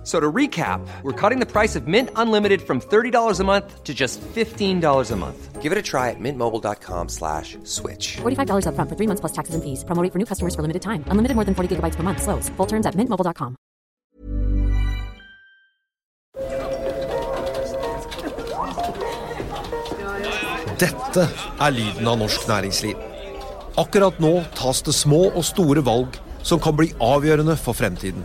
F- So to recap, we're cutting the price of Mint Unlimited from $30 a month to just $15 a month. Give it a try at mintmobile.com slash switch. $45 upfront for three months plus taxes and fees. Promo rate for new customers for limited time. Unlimited more than 40 gigabytes per month. Slows. Full terms at mintmobile.com. Dette er lyden av norsk næringsliv. Akkurat nå tas det små og store valg som kan bli avgjørende for fremtiden.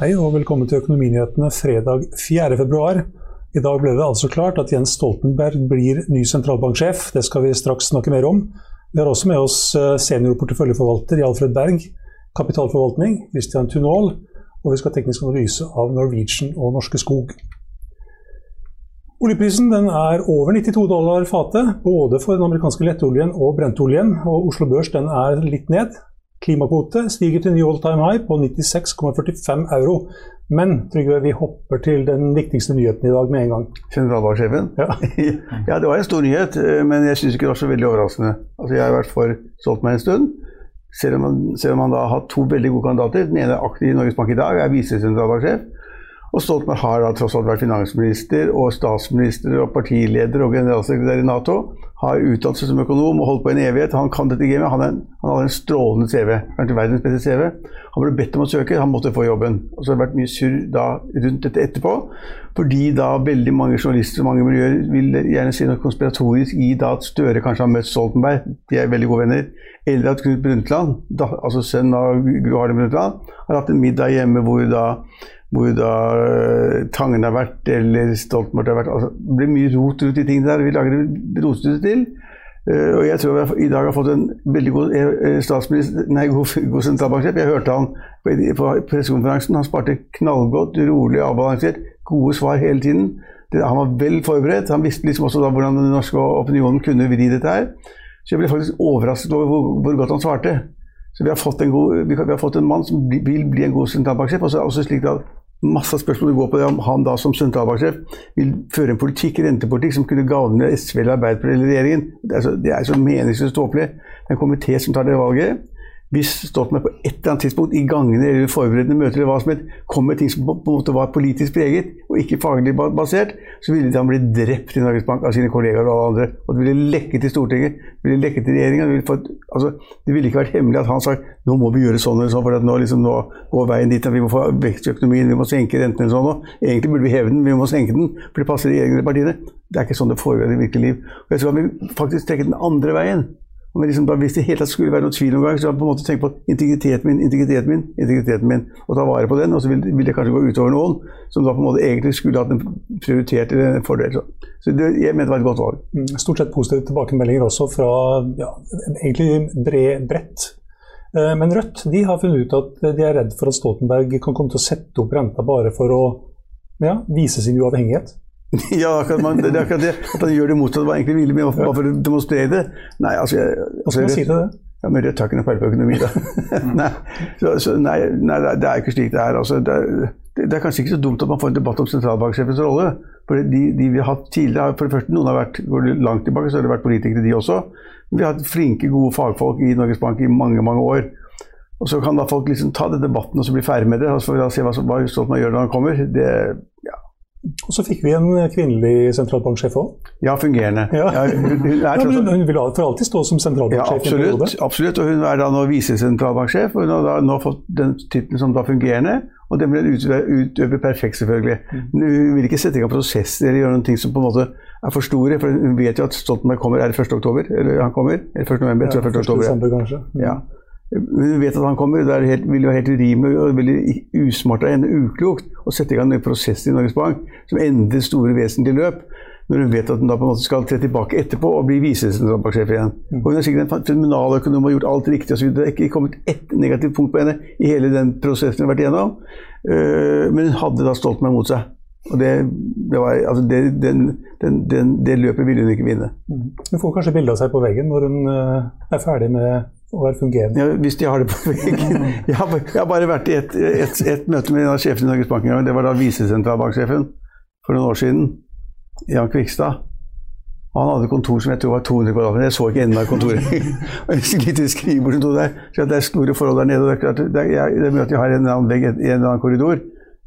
Hei og velkommen til Økonominyhetene fredag 4. februar. I dag ble det altså klart at Jens Stoltenberg blir ny sentralbanksjef. Det skal vi straks snakke mer om. Vi har også med oss seniorporteføljeforvalter i Alfred Berg, kapitalforvaltning, Christian Tunål, og vi skal ha teknisk analyse av Norwegian og Norske Skog. Oljeprisen er over 92 dollar fatet, både for den amerikanske lettoljen og brentoljen. Og Oslo Børs er litt ned. Klimakvote stiger til ny all time high på 96,45 euro. Men Trygve, vi hopper til den viktigste nyheten i dag med en gang. Sentralbanksjefen? Ja. ja, det var en stor nyhet, eh, men jeg syns ikke det var så veldig overraskende. Altså, jeg har vært for Stoltenberg en stund. Selv om, man, selv om man da har to veldig gode kandidater. Den ene er aktiv i Norges Bank i dag, er visesentralbanksjef. Og Stoltenberg har da tross alt vært finansminister og statsminister og partileder og generalsekretær i Nato. Har utdannet seg som økonom og holdt på en evighet. Han kan dette gamet. Han, er, han har en strålende CV. Kanskje verdens beste CV. Han ble bedt om å søke, han måtte få jobben. Og så har det vært mye surr rundt dette etterpå. Fordi da veldig mange journalister og mange miljøer vil gjerne si noe konspiratorisk i da at Støre kanskje har møtt Stoltenberg. De er veldig gode venner. Eller at Knut Brundtland, da, altså sønnen av Gro Harlem Brundtland, har hatt en middag hjemme hvor da hvor da uh, Tangen har vært, eller Stoltenberg har vært altså, Det blir mye rot rundt i tingene der. Vi lager det rotete til. Uh, og jeg tror har, i dag har fått en veldig god uh, statsminister, nei, god, god sentralbanksjef. Jeg hørte han på, på pressekonferansen. Han sparte knallgodt, rolig, avbalansert. Gode svar hele tiden. Det, han var vel forberedt. Han visste liksom også da hvordan den norske opinionen kunne vri dette her. Så jeg ble faktisk overrasket over hvor, hvor godt han svarte. Så vi har fått en, god, vi har fått en mann som vil bli en god sentralbanksjef. Og så er også slik at Masse spørsmål går på det om han da som sentralbanksjef vil føre en politikk, rentepolitikk som kunne gagne SV eller Arbeiderpartiet eller regjeringen. Det er så, det er så meningsløst tåpelig. Det en komité som tar det valget. Hvis Stoltenberg på et eller annet tidspunkt i gangene eller forberedende møter eller hva som helst kom med ting som på en måte var politisk preget og ikke faglig basert, så ville han bli drept i Norges Bank av sine kollegaer og alle andre. Og det ville lekke til Stortinget, det ville lekke til regjeringa. Det, ville altså, det ville ikke vært hemmelig at han sa nå må vi gjøre sånn eller sånn, for nå, liksom, nå går veien dit at vi må få vekst i økonomien, vi må senke renten eller sånn. Og egentlig burde vi heve den, vi må senke den, for det passer regjeringen eller partiene. Det er ikke sånn det foregår i det virkelige liv. Og jeg tror han vil faktisk trekke den andre veien. Og liksom da, hvis det hele skulle være noe tvil noen gang, så på en måte tenkt på integriteten min, integriteten min, integriteten min, og ta vare på den. Og så vil, vil det kanskje gå utover noen som da på en måte egentlig skulle hatt en prioritert eller en fordel. Så, så det, jeg mener det var et godt valg. Stort sett positive tilbakemeldinger også fra ja, egentlig bred, bredt. Eh, Men Rødt de har funnet ut at de er redd for at Stoltenberg kan komme til å sette opp renta bare for å ja, vise sin uavhengighet. Ja, akkurat man, det er akkurat det. At han gjør det motsatte han egentlig ville, med bare for å demonstrere det. Nei, altså, jeg, skal man si til det? Ja, men Rødt har ikke noe feil på økonomi, da. nei, så, så, nei, nei, det er ikke slik det er. Altså, det, er det er kanskje ikke så dumt at man får en debatt om sentralbanksjefens rolle. For de, de vi har hatt tidligere, for det første, Noen har vært går det langt tilbake, så har det vært politikere, de også. Men vi har hatt flinke, gode fagfolk i Norges Bank i mange mange år. Og Så kan da folk liksom ta den debatten og så bli ferdig med det. og så får vi da se hva, som- hva Stoltenberg gjør når han kommer. Det, Og så fikk vi en kvinnelig sentralbanksjef òg. ja, fungerende. Ja. Ja, hun, hun Ja, hun vil for alltid stå som sentralbanksjef. Ja, absolutt, absolutt. Og hun er da nå visesentralbanksjef. Og hun har nå fått den tittelen som da fungerende. Og den blir utøvd perfekt, selvfølgelig. Mm. Men hun vil ikke sette i gang prosesser eller gjøre noen ting som på en måte er for store. For hun vet jo at Stoltenberg kommer er det 1. oktober. Eller han kommer. Eller 1. november. Jeg tror det er 1. Ja, 1. oktober. kanskje. Mm. Ja. Vi vet at han kommer. Det helt, vil jo være helt urimelig og veldig usmart og henne, uklokt å sette i gang en prosess i Norges Bank som endrer store vesentlige løp, når hun vet at hun da på en måte skal tre tilbake etterpå og bli visesentralbanksjef igjen. Og Hun er sikkert en fenomenal økonom og har gjort alt riktig. og så. Det er ikke kommet ett negativt punkt på henne i hele den prosessen hun har vært igjennom. Eh, Men hun hadde da Stoltenberg mot seg. Og det, det, var, altså det, den, den, den, det løpet ville hun ikke vinne. Hun får kanskje bilde av seg på veggen når hun eh, er ferdig med å være fungerende. Ja, hvis de har det på veggen. Jeg har, jeg har bare vært i et, et, et møte med en av sjefene i Norges Bank en gang. Det var da visesentralbanksjefen for noen år siden. Jan Kvikstad. Han hadde kontor som jeg tror var 200 kvadratmeter. Jeg så ikke enden av kontoret. og et lite skrivebord som der. Så det er store forhold der nede. og Det, er det, er, det møtet jeg har en eller annen vegg, i en eller annen korridor,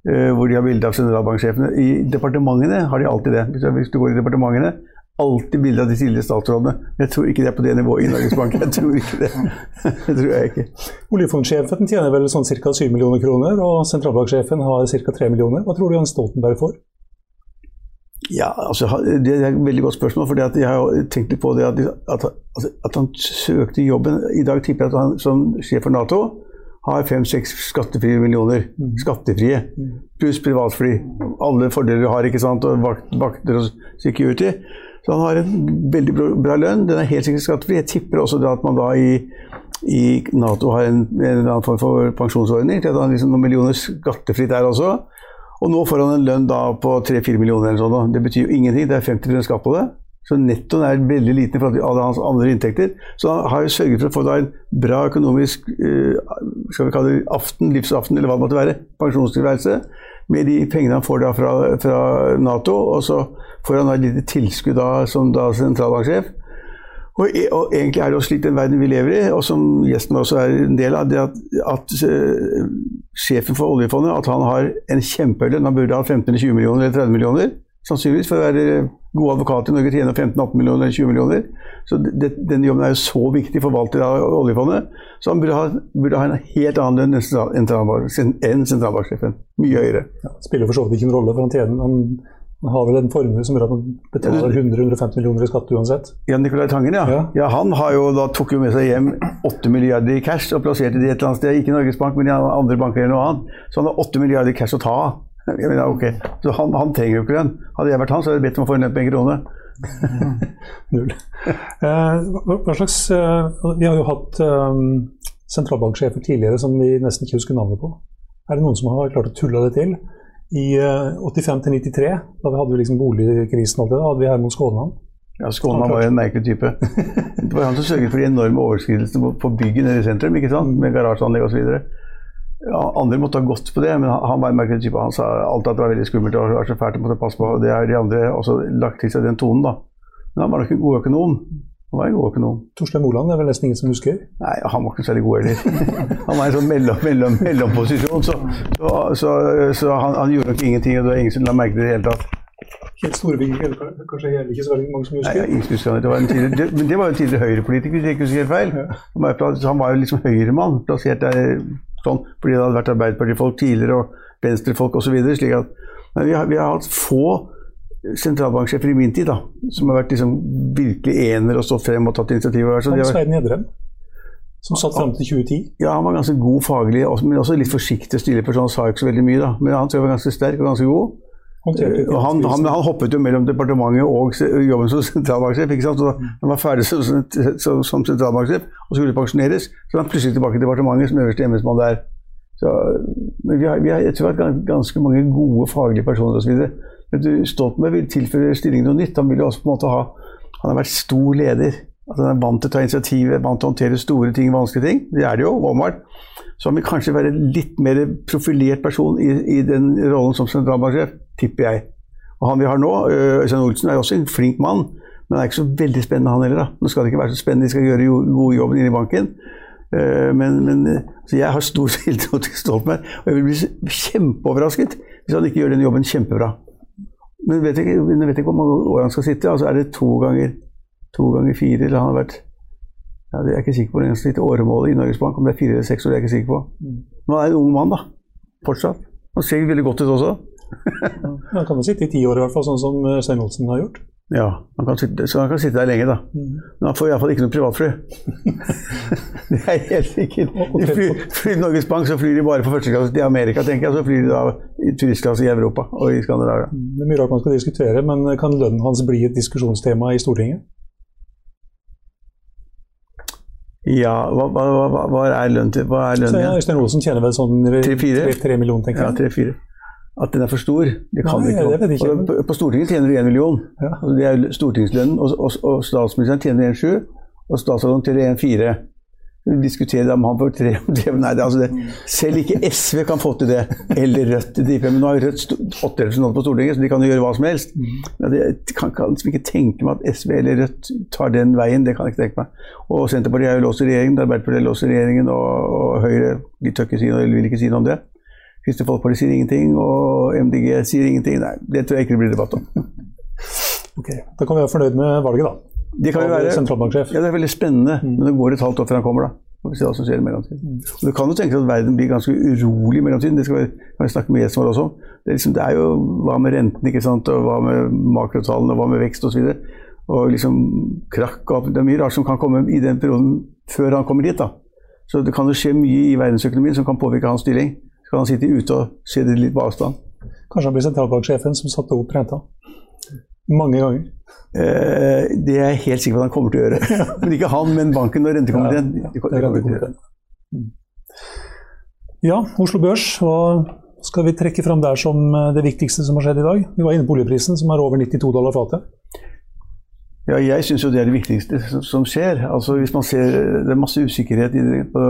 uh, hvor de har bilde av sentralbanksjefene. I departementene har de alltid det. Hvis du går i departementene, alltid bilde av de tidligere statsrådene. Jeg tror ikke det er på det nivået i Norges Bank. Jeg tror ikke det. det tror jeg ikke. Oljefondsjefen tjener vel sånn ca. 7 millioner kroner, og sentralbanksjefen har ca. 3 millioner. Hva tror du Jens Stoltenberg får? Ja, altså, Det er et veldig godt spørsmål. for Jeg har tenkt litt på det at, at, altså, at han søkte jobben I dag tipper jeg at han som sjef for Nato har fem-seks skattefrie millioner. Skattefrie. Pluss privatfly. Alle fordeler du har, ikke sant. Og vakter og security. Så han har en veldig bra, lønn. Den er helt sikkert skattefri. Jeg tipper også at man da i, i Nato har en, en eller annen form for pensjonsordning til at han liksom noen millioner skattefritt der også. Og nå får han en lønn da på 3-4 millioner eller sånn. Det betyr jo ingenting. Det er 50 skatt på det. Så nettoen er veldig liten i forhold til alle hans andre inntekter. Så han har jo sørget for å få da en bra økonomisk eh, skal vi kalle det aften, livsaften, eller hva det måtte være, pensjonstilværelse, med de pengene han får da fra, fra Nato. Og så får han da et lite tilskudd da, som da sentralbanksjef. Og, e- og, egentlig er det jo slik den verden vi lever i, og som gjesten også er en del av, det at, at uh, sjefen for oljefondet at han har en kjempelønn. Han burde ha 15-20 millioner eller 30 millioner, sannsynligvis, for å være god advokat i Norge tjener 15-18 millioner eller 20 millioner. Så det, den jobben er jo så viktig, forvalter av oljefondet. Så han burde ha, burde ha en helt annen lønn enn sentralbanksjefen. Mye høyere. Ja, spiller for så vidt ikke en rolle, for han tjener han, han har vel en formue som gjør at han betaler 100-150 millioner i skatt uansett. Ja, Nicolai Tangen, ja. Ja. ja. Han har jo, da tok jo med seg hjem 8 milliarder i cash og plasserte det et eller annet sted. Ikke i Norges Bank, men i andre banker eller noe annet. Så han har 8 milliarder i cash å ta av. Mener. Så han, han trenger jo ikke den. Hadde jeg vært han, så hadde jeg bedt om å få en lønn på en krone. Null. Eh, hva slags eh, Vi har jo hatt eh, sentralbanksjefer tidligere som vi nesten ikke husker navnet på. Er det noen som har klart å tulle det til? I eh, 85 til 93, da vi hadde vi liksom boligkrisen, og det, da hadde vi Herman Skånland. Ja, Skånland var jo en merkelig type. Det var han som sørget for de enorme overskridelsene på- bygget nede i sentrum, ikke sant? med garasjeanlegg osv. Ja, andre måtte ha gått på det, men han, var en merkelig type. Han sa alltid at det var veldig skummelt og var så fælt, måtte passe på. Det har de andre også lagt til seg den tonen, da. Men han var nok en god økonom. Han var en god økonom. Torstein Moland er vel nesten ingen som husker. Nei, han var ikke særlig god heller. Han var i en sånn mellom, mellom, mellomposisjon, så, så, så, så han, han gjorde nok ingenting, og det var ingen som la merke til det i det hele tatt. Helt Storvik kanskje heller ikke så veldig mange som husker? Nei, ingen husker det var det, men det var jo en tidligere høyrepolitiker, hvis jeg ikke husker helt feil. Han var, han var jo liksom høyremann, plassert der sånn, fordi det hadde vært Arbeiderpartifolk tidligere og venstrefolk osv. Slik at men vi har, vi har hatt få sentralbanksjefer i min tid da, som har vært liksom virkelig ener og stått frem og tatt initiativ. Så de Hans Svein Gjedrem, som satt fram til 2010. ja, han var ganske god faglig, men også litt forsiktig og stille person. Han sa ikke så veldig mye, da. Men han tror jeg var ganske sterk og ganske god. Han, han, han, han hoppet jo mellom departementet og jobben som sentralbanksjef. ikke sant? Så han var ferdig som, som, som sentralbanksjef og skulle pensjoneres, så var han plutselig tilbake i departementet som øverste embetsmann der. Så, men vi har, vi har, jeg tror ganske mange gode faglige personer osv. Stoltenberg vil tilføre stillingen noe nytt. Han vil jo også på en måte ha Han har vært stor leder. At han er vant til å ta initiativ, vant til å håndtere store ting, vanskelige ting. Det er det jo, Walmart. Så han vil kanskje være litt mer profilert person i, i den rollen som sentralbanksjef, tipper jeg. Og han vi har nå, øh, Øystein Olsen, er jo også en flink mann, men han er ikke så veldig spennende, han heller. da. Nå skal det ikke være så spennende, de skal gjøre jo gode jobben inne i banken. Eh, Men, men så jeg har stor tiltro til Stoltenberg, og jeg vil bli kjempeoverrasket hvis han ikke gjør den jobben kjempebra. Men vet ikke, jeg vet ikke hvor mange år han skal sitte. altså Er det to ganger, to ganger fire? eller han har vært ja, det er jeg ikke sikker på hvor lenge han skal sitte åremålet i Norges Bank. Om det er fire eller seks år, det er jeg ikke sikker på. Men han er en ung mann, da. Fortsatt. Han ser veldig godt ut også. Han kan jo sitte i ti år, i hvert fall, sånn som eh, Svein Olsen har gjort. Ja, han kan sitte, så han kan sitte der lenge, da. Mm. Men han får iallfall ikke noe privatfly. det er helt sikkert. De flyr, flyr Norges Bank, så flyr de bare på første klasse til Amerika, tenker jeg. Så flyr de da i turistklasse i Europa og i Skandinavia. Mm, det er mye rart man skal diskutere, men kan lønnen hans bli et diskusjonstema i Stortinget? Ja, hva, hva, hva, hva er lønnen til hva er lønnen? igjen? Øystein Osen tjener vel sånn 3-4 millioner, tenker jeg. Ja, 3-4. At den er for stor, det kan Nei, ikke. det ikke. På, på Stortinget tjener du 1 million. Ja. Altså, det er stortingslønnen. Og, og, og statsministeren tjener 1,7, og statsråden tjener 1,4. Vi diskuterer om han får tre, tre Nei, det, altså det, selv ikke SV kan få til det. Eller Rødt. De, men nå har Rødt åtte representanter på Stortinget, så de kan jo gjøre hva som helst. Men det, jeg kan, kan liksom ikke tenke meg at SV eller Rødt tar den veien. Det kan jeg ikke tenke meg. Og Senterpartiet er jo låst i regjeringen. Arbeiderpartiet er låst i regjeringen, og, og Høyre de tør ikke si noe, eller vil ikke si noe om det. Kristelig Folkeparti sier ingenting, og MDG sier ingenting. Nei, det tror jeg ikke det blir debatt om. Ok, Da kan vi være fornøyd med valget, da. Det kan jo være sentralbanksjef. Ja, det er veldig spennende, men det går et halvt år før han kommer, da. Og vi ser hva som skjer i mellomtiden. Og Du kan jo tenke deg at verden blir ganske urolig i mellomtiden. Det skal vi, kan vi snakke med Jesper også om. Det liksom, det er jo hva med renten, ikke sant, og hva med makrotallene, og hva med vekst osv. Og, og liksom krakk og. Det er mye rart som kan komme i den perioden før han kommer dit. da. Så det kan jo skje mye i verdensøkonomien som kan påvirke hans stilling. Kan han sitte ute og se det litt på avstand. Kanskje han blir sentralbanksjefen som satte opp renta. Mange ganger. Eh, det er jeg helt sikker på at han kommer til å gjøre. Men ikke han, men banken og rentekomiteen. Ja, gjøre. rentekomiteen. Mm. Ja, Oslo Børs. Hva skal vi trekke fram der som eh, det viktigste som har skjedd i dag? Vi var inne på oljeprisen, som er over 92 dollar fatet. Ja, jeg syns jo det er det viktigste som, skjer. Altså hvis man ser, Det er masse usikkerhet på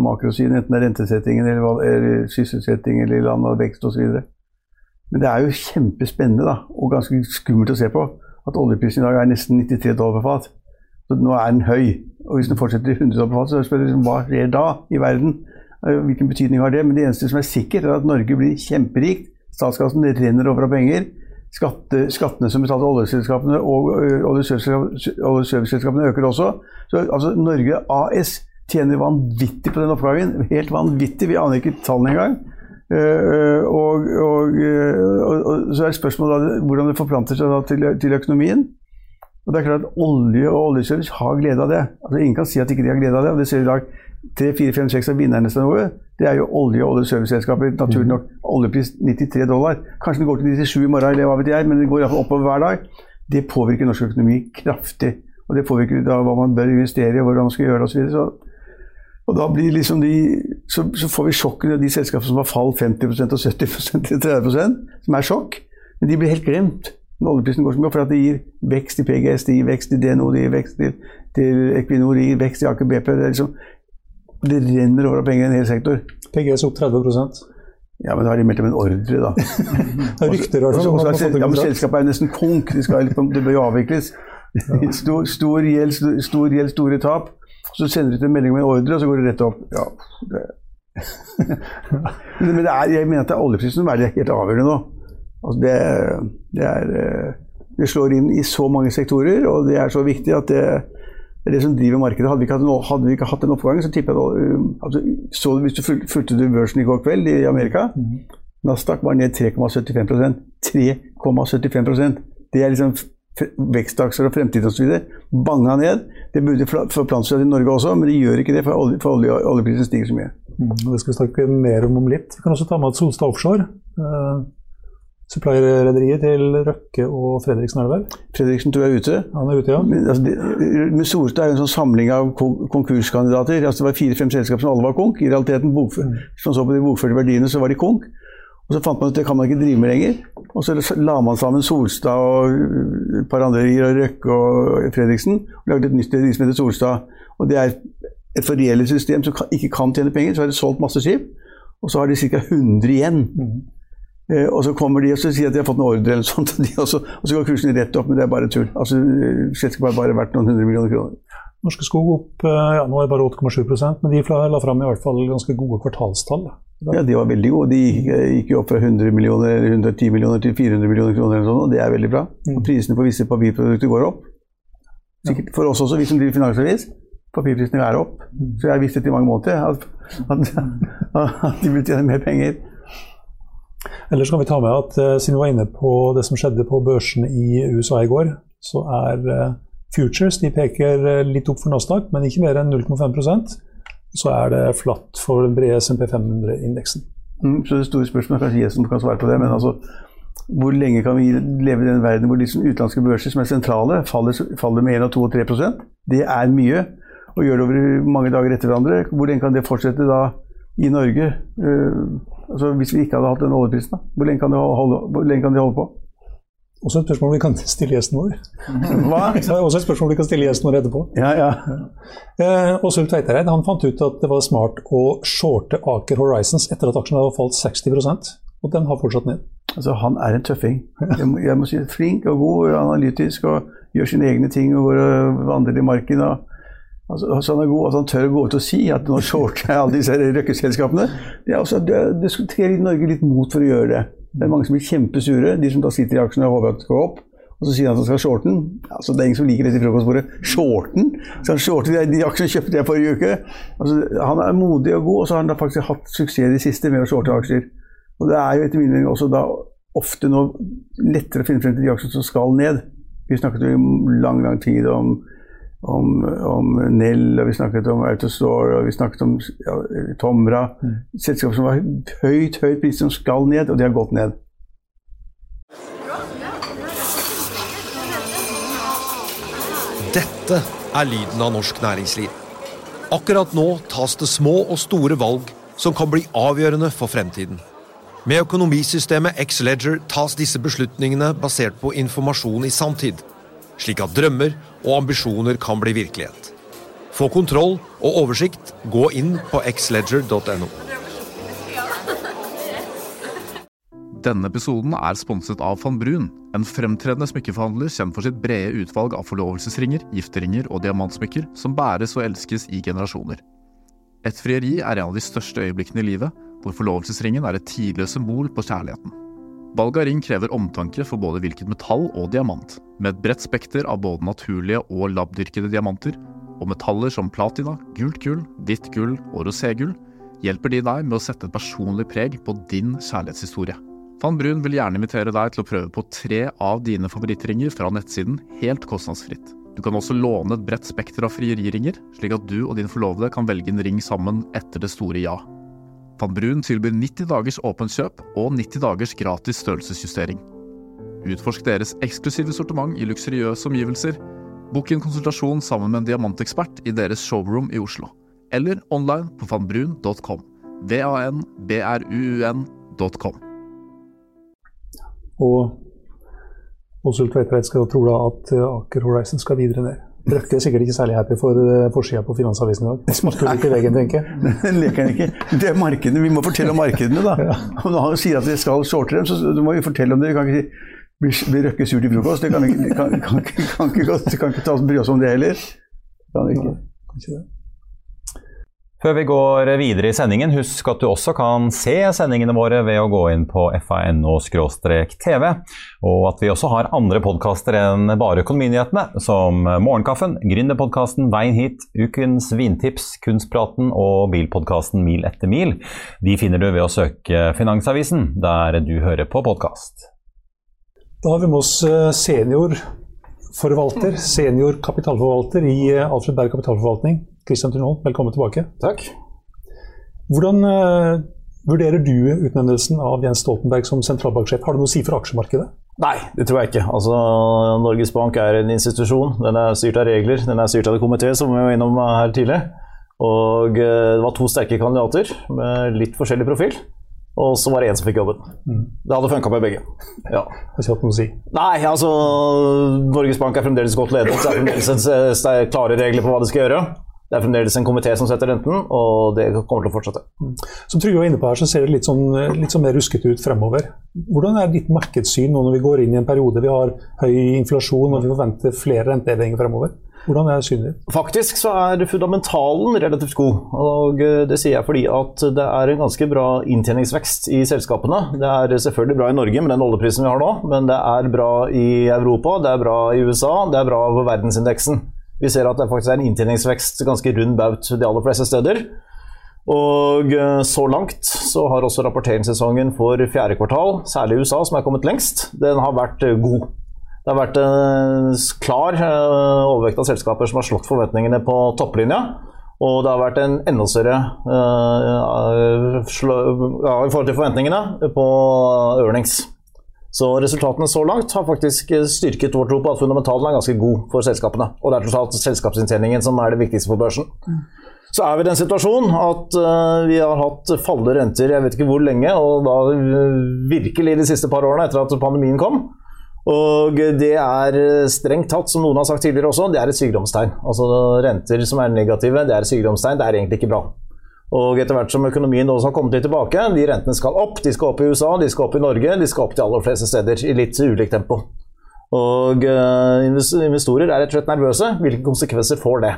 makrosiden, enten det er rentesettingen eller, eller sysselsetting eller land og vekst osv. Men det er jo kjempespennende da, og ganske skummelt å se på at oljeprisen i dag er nesten 93 dollar per fat. Så nå er den høy. Og hvis den fortsetter i 100 dollar per fat, så spør liksom, hva skjer da i verden? Eh, Hvilken betydning har det? Men det eneste som er sikkert, er at Norge blir kjemperikt. Statskassen renner over av penger. Skatte, skattene som betales av oljeselskapene og oljeserviceselskapene øker også. Så altså, Norge AS tjener vanvittig på den oppgaven. Helt vanvittig. Vi aner ikke tallene engang. Og, og, og, og så er spørsmålet da, hvordan det forplanter seg til, til økonomien. Og det er klart at Olje og oljeservice har glede av det. Altså Ingen kan si at ikke de har glede av det. og det ser vi i dag. Tre, fire, fem, seks av vinnerne til noe, det er jo olje- og oljeserviceselskaper. Naturlig nok. Oljepris 93 dollar. Kanskje den går til 97 i morgen, eller hva vet jeg, men den går iallfall oppover hver dag. Det påvirker norsk økonomi kraftig. Og det påvirker da hva man bør investere i, hvordan man skal gjøre det osv. Så, videre. og da blir liksom de, så, så får vi sjokken av de selskapene som har fall 50% og 70% til 30% som er sjokk. Men de blir helt glemt når oljeprisen går så mye, for at det gir vekst i PGS, det gir vekst i DNO, det gir vekst til, til Equinor, det gir vekst i Aker BP. Det, liksom, det renner over av penger i en hel sektor. PGS opp 30 Ja, men da har de meldt om en ordre, da. Det er rykter altså. hvert Og fall. så- om og at har er fått sel- ja, men selskapet er jo nesten konk. De skal, det bør jo avvikles. Stor, stor gjeld, stor gjeld, store tap. Så sender de ut en melding med en ordre, og så går det rett opp. Ja, men det er, jeg mener at det er oljeprisen som er det helt avgjørende nå. Altså det, det, er, eh, det slår inn i så mange sektorer, og det er så viktig at det, det er det som driver markedet. Hadde vi ikke hatt, en- hadde vi ikke hatt den oppgangen, så tipper jeg at øh, altså, så, Hvis du fulgte du børsen i går kveld i Amerika Nasdaq var ned 3,75% 3,75% Det er liksom vekstakser og fremtid osv. Banga ned. Det burde forplante seg til Norge også, men det gjør ikke det, for, olje, for olje, oljeprisen stiger så mye. Mm, Det skal vi snakke mer om om litt. Vi kan også ta med at Solstad Offshore, uh, supply-rederiet til Røkke og Fredriksen, er det vel? Fredriksen jeg er ute. Han er ute, ja. Altså, det, Solstad er jo en sånn samling av konkurskandidater. Altså, det var fire-fem selskaper som alle var konk. I realiteten, Hvis man så på de bokførte verdiene, så var de konk. Og så fant man ut at det kan man ikke drive med lenger. Og så la man sammen Solstad og et par andre og Røkke og Fredriksen og lagde et nytt rederi som heter Solstad. Og det er et fordelelig system som ikke kan tjene penger. Så har de solgt masse skip, og så har de ca. 100 igjen. Eh, og så kommer de og så sier at de har fått en ordre, eller sånt, og, også, og så går kursen rett opp, men det er bare tull. Altså, eh, Selskapet er bare verdt noen hundre millioner kroner. Norske Skog opp eh, ja, nå er det bare 8,7 men de la fram i hvert fall ganske gode kvartalstall. Ja, De var veldig gode. De gikk, gikk jo opp fra 100 millioner eller 110 millioner til 400 millioner kroner, eller sånt, og det er veldig bra. Og Prisene på visse papirprodukter går opp. Sikkert for oss også, vi som driver finansavis. Papirprisene er opp. Så jeg har visst det i mange måneder at, at, at de vil tjene mer penger. Ellers kan vi ta med at eh, siden vi var inne på det som skjedde på børsene i USA i går, så er eh, futures de peker eh, litt opp for Nasdaq, men ikke mer enn 0,5% Så er det flatt for den brede SMP 500-indeksen. Mm, så det store spørsmålet, kanskje Jesen kan svare på det, men altså hvor lenge kan vi leve i den verden hvor liksom utenlandske børser som er sentrale, faller, faller med 1, 2 og 3% Det er mye. Og gjør det over mange dager etter hverandre. Hvor lenge kan det fortsette da i Norge? Uh, altså Hvis vi ikke hadde hatt den oljeprisen, da? Hvor lenge kan de holde, hvor lenge kan de holde på? Også et spørsmål vi kan stille gjesten vår. Hva? Også et spørsmål vi kan stille gjesten vår etterpå. Ja, ja. Eh, Åshild Tveitereid han fant ut at det var smart å shorte Aker Horizons etter at aksjen hadde falt 60% og den har fortsatt ned. Altså, han er en tøffing. Jeg må, jeg må si Flink og god, analytisk og gjør sine egne ting og vandrer i marken. Og, altså, altså, han er god, at han tør å gå ut og si at nå shorter jeg alle disse røkkeselskapene. Det, er også, det, det skal Norge litt mot for å gjøre det. Det er mange som blir kjempesure, de som da sitter i aksjene og håper at det går opp. Og så sier han at han skal shorte den. Altså, det er ingen som liker det til frokostbordet. Shorte den? Skal han shorte de, de aksjene kjøpte jeg forrige uke? Altså, han er modig og god, og så har han da faktisk hatt suksess i det siste med å shorte aksjer. Og det er jo etter min mening også da ofte nå lettere å finne frem til de aksjene som skal ned. Vi snakket jo i lang, lang tid om om, om Nell, og vi snakket om Autostore, og vi snakket om ja, Tomra. Mm. Selskaper som var høyt, høyt pris, som skal ned, og de har gått ned. Dette er lyden av norsk næringsliv. Akkurat nå tas det små og store valg som kan bli avgjørende for fremtiden. Med økonomisystemet X-Leger tas disse beslutningene basert på informasjon i sanntid, slik at drømmer og ambisjoner kan bli virkelighet. Få kontroll og oversikt. Gå inn på xledger.no. Denne episoden er sponset av van Brun, en fremtredende smykkeforhandler kjent for sitt brede utvalg av forlovelsesringer, gifteringer og diamantsmykker som bæres og elskes i generasjoner. Et frieri er en av de største øyeblikkene i livet, hvor forlovelsesringen er et tidløst symbol på kjærligheten. Valg av ring krever omtanke for både hvilket metall og diamant. Med et bredt spekter av både naturlige og labdyrkede diamanter, og metaller som platina, gult gull, hvitt gull og roségull, hjelper de deg med å sette et personlig preg på din kjærlighetshistorie. Van Brun vil gjerne invitere deg til å prøve på tre av dine favorittringer fra nettsiden helt kostnadsfritt. Du kan også låne et bredt spekter av frieriringer, slik at du og din forlovede kan velge en ring sammen etter det store ja. Van Brun tilbyr 90 dagers åpent kjøp og 90 dagers gratis størrelsesjustering. Utforsk deres eksklusive sortiment i luksuriøse omgivelser. Bok en konsultasjon sammen med en diamantekspert i deres showroom i Oslo. Eller online på vanbrun.com. V-a-n-b-r-u-u-n.com. Og Åshild Tveitvedt skal tro da at Aker Horizon skal videre ned. Røkke er sikkert ikke særlig happy for eh, forsida på Finansavisen i dag. Smaker litt i veggen, tenker jeg. Den leker ikke. Det er markedene. Vi må fortelle om markedene, da. Ja. Når han sier at vi skal shorte dem, så må vi fortelle om det. Vi kan ikke si blir Røkke sur til frokost. Det kan vi kan, kan, kan, kan, ikke, kan ikke ta bry oss om det heller. Kan ikke. Før vi går videre i sendingen, husk at du også kan se sendingene våre ved å gå inn på fano-tv, og at vi også har andre podkaster enn bare Økonominyhetene, som Morgenkaffen, Gründerpodkasten Veien hit, Ukens vintips, Kunstpraten og bilpodkasten Mil etter mil. De finner du ved å søke Finansavisen, der du hører på podkast. Da har vi med oss eh, seniorforvalter, senior kapitalforvalter i eh, Alfred Berg kapitalforvaltning. Kristian Tunholm, velkommen tilbake. Takk. Hvordan uh, vurderer du utnevnelsen av Jens Stoltenberg som sentralbanksjef? Har det noe å si for aksjemarkedet? Nei, det tror jeg ikke. Altså, Norges Bank er en institusjon. Den er styrt av regler. Den er styrt av en komité, som vi var innom her tidligere. Og det var to sterke kandidater med litt forskjellig profil. Og så var det én som fikk jobben. Mm. Det hadde funka med begge. Ja. Har ikke hatt noe å si. Nei, altså Norges Bank er fremdeles godt ledet. Det er fremdeles klare regler på hva de skal gjøre. Det er fremdeles en komité som setter renten, og det kommer til å fortsette. Mm. Som Trygve var inne på her, så ser det litt sånn, litt sånn mer ruskete ut fremover. Hvordan er ditt markedssyn nå når vi går inn i en periode vi har høy inflasjon og vi forventer flere rentehevinger fremover? Hvordan er synet? Faktisk så er fundamentalen relativt god. og eh, Det sier jeg fordi at det er en ganske bra inntjeningsvekst i selskapene. Det er selvfølgelig bra i Norge med den oljeprisen vi har nå, men det er bra i Europa, det er bra i USA, det er bra på verdensindeksen. Vi ser at det faktisk er en inntjeningsvekst ganske rund baut de aller fleste steder. Og eh, så langt så har også rapporteringssesongen for fjerde kvartal, særlig i USA, som er kommet lengst, den har vært eh, god. Det har vært en klar eh, overvekt av selskaper som har slått forventningene på topplinja. Og det har vært en enda større uh, slå, ja, i forhold til forventningene på earnings. Så resultatene så langt har faktisk styrket vår tro på at fundamentalen er ganske god for selskapene. Og det er totalt selskapsinntjeningen som er det viktigste for børsen. Så er vi i den situasjonen at uh, vi har hatt fallende renter jeg vet ikke hvor lenge, og da virkelig de siste par årene etter at pandemien kom. Og det er strengt tatt, som noen har sagt tidligere også, det er et sykdomstegn. Altså Renter som er negative, det er et sykdomstegn. Det er egentlig ikke bra. Og etter hvert som økonomien også har kommet litt tilbake, de rentene skal opp. De skal opp i USA, de skal opp i Norge, de skal opp til aller fleste steder i litt ulikt tempo. Og uh, investorer er rett og slett nervøse. Hvilke konsekvenser får det?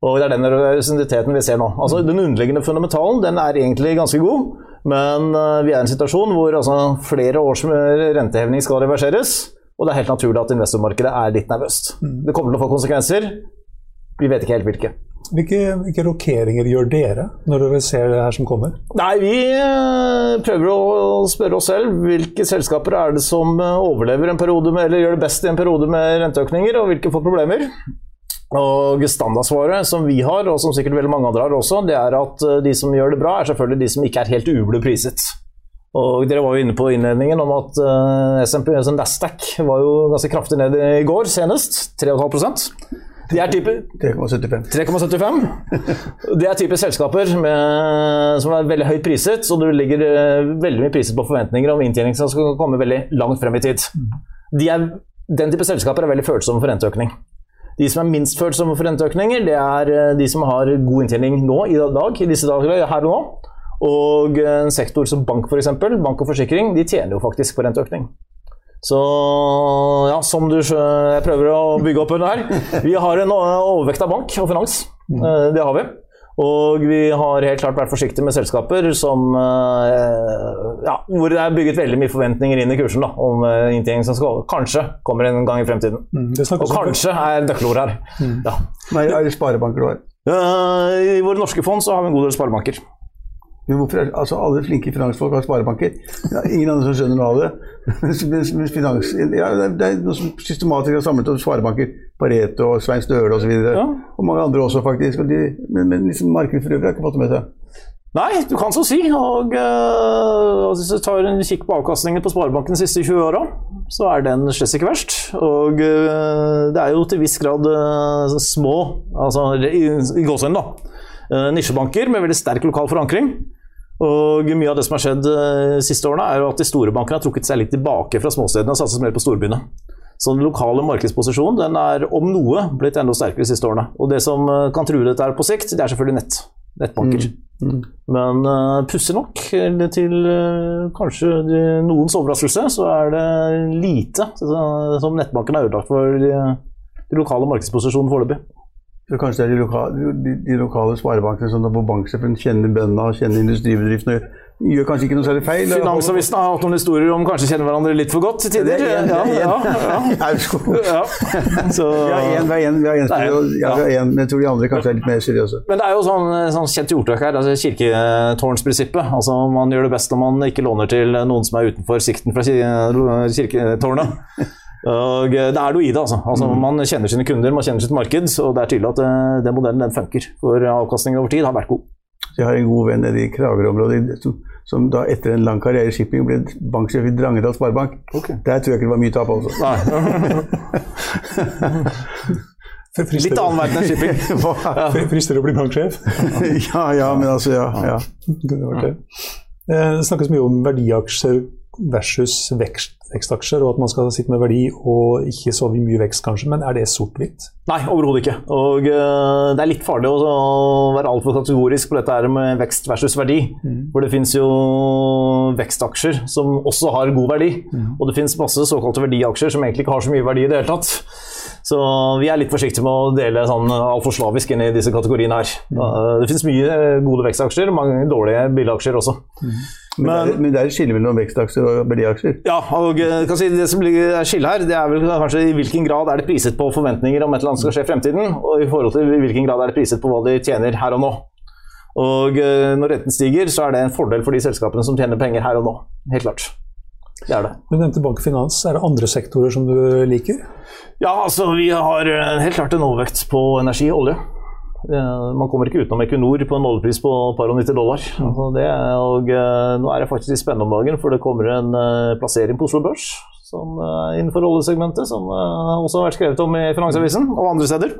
Og det er den nervøsiteten vi ser nå. Altså Den underliggende fundamentalen den er egentlig ganske god, men uh, vi er i en situasjon hvor altså, flere års renteheving skal reverseres. Og det er helt naturlig at investormarkedet er litt nervøst. Det kommer til å få konsekvenser. Vi vet ikke helt hvilke. Hvilke, hvilke rokeringer gjør dere når dere ser det her som kommer? Nei, Vi prøver å spørre oss selv hvilke selskaper er det som overlever en periode med, eller gjør det best i en periode med renteøkninger, og hvilke får problemer. Og Standardsvaret som vi har, og som sikkert veldig mange andre har også, det er at de som gjør det bra, er selvfølgelig de som ikke er helt uble priset. Og Dere var jo inne på innledningen om at uh, SMP, Nasdaq var jo ganske kraftig ned i går senest. 3,5% de er type 3,75. 3,75. Det er type selskaper med, som er veldig høyt priset, og du ligger uh, veldig mye priset på forventninger om inntjening som skal komme veldig langt frem i tid. De er, den type selskaper er veldig følsomme for renteøkning. De som er minst følsomme for renteøkninger, det er uh, de som har god inntjening nå i dag, i disse dager, her og nå. Og en sektor som bank, f.eks., bank og forsikring, de tjener jo faktisk på renteøkning. Så ja, som du jeg prøver å bygge opp under her. Vi har en overvekt av bank og finans. Det har vi. Og vi har helt klart vært forsiktige med selskaper som, ja, hvor det er bygget veldig mye forventninger inn i kursen da, om inntjening som skal, kanskje kommer en gang i fremtiden. Mm, og kanskje er nøkkelord her. Mm. Ja. Nei, er det sparebanker du har? I våre norske fond så har vi en god del sparebanker. Men hvorfor er, altså Alle flinke finansfolk har sparebanker. Ja, ingen andre som skjønner noe av det. Finans, ja, det er noe som systematisk har samlet opp sparebanker. Pareto, Svein Støle osv. Og, ja. og mange andre også, faktisk. De, men, men liksom markedet for øvrig har ikke fått det med seg. Nei, du kan så si. Og uh, Hvis du tar en kikk på avkastningen på Sparebanken de siste 20 åra, så er den slett ikke verst. Og uh, det er jo til viss grad uh, små, altså i, i gåsehudene, da, nisjebanker med veldig sterk lokal forankring. Og Mye av det som har skjedd de siste årene, er jo at de store bankene har trukket seg litt tilbake fra småstedene og satset mer på storbyene. Så den lokale markedsposisjonen den er om noe blitt enda sterkere de siste årene. Og det som kan true dette her på sikt, det er selvfølgelig nett. Nettbanker. Mm. Mm. Men uh, pussig nok, til uh, kanskje de, noens overraskelse, så er det lite så, som nettbanken har ødelagt for de, de lokale markedsposisjonen foreløpig. Så kanskje det er de lokale, de, de lokale sparebankene som hvor banksjefen kjenner bøndene og kjenner industribedriftene gjør kanskje ikke noe særlig feil? Finansavisen har hatt noen historier om kanskje kjenner hverandre litt for godt til tider. Det er en, ja, ja, men jeg tror de andre kanskje er litt mer seriøse. Men det er jo sånn, sånn kjent ordtak her, altså kirketårnsprinsippet. Altså, man gjør det best når man ikke låner til noen som er utenfor sikten fra kirketårnet. Og det er noe i det. altså. altså mm. Man kjenner sine kunder, man kjenner sitt marked, og det er tydelig at uh, den modellen den funker. For avkastningen over tid har vært god. Jeg har en god venn nede i Kragerø-området som, som, da etter en lang karriere i shipping ble banksjef i Drangedal Sparebank. Okay. Der tror jeg ikke det var mye tap, altså. Litt annen verden enn shipping. Frister det å bli banksjef? ja, ja, men altså, ja. ja. Det, det snakkes mye om verdiaksjer versus vekst, vekstaksjer, og at man skal sitte med verdi og ikke så mye vekst, kanskje. Men er det sort-hvitt? Nei, overhodet ikke. Og uh, det er litt farlig å, være altfor kategorisk på dette her med vekst versus verdi. Mm. For det finnes jo vekstaksjer som også har god verdi. Mm. Og det finnes masse såkalte verdiaksjer som egentlig ikke har så mye verdi i det hele tatt. Så vi er litt forsiktige med å dele sånn altfor slavisk inn i disse kategoriene her. Mm. Det finnes mye gode vekstaksjer, mange dårlige billigaksjer også. Men, men, det er, et skille mellom vekstaksjer og verdiaksjer? Ja, og eh, si, det som er skillet her, det er vel kanskje i hvilken grad er det priset på forventninger om et eller annet skal skje i fremtiden, og i forhold til i hvilken grad er det priset på hva de tjener her og nå. Og eh, når renten stiger, så er det en fordel for de selskapene som tjener penger her og nå. Helt klart. Det er det. Du nevnte bank og finans. Er det andre sektorer som du liker? Ja, altså vi har eh, helt klart en overvekt på energi og olje. Eh, Man kommer ikke utenom Equinor på en oljepris på et par og 90 dollar. Altså det, og eh, nå er det faktisk litt spennende om dagen, for det kommer en eh, plassering på Oslo Børs som, innenfor oljesegmentet, som også har vært skrevet om i Finansavisen og andre steder.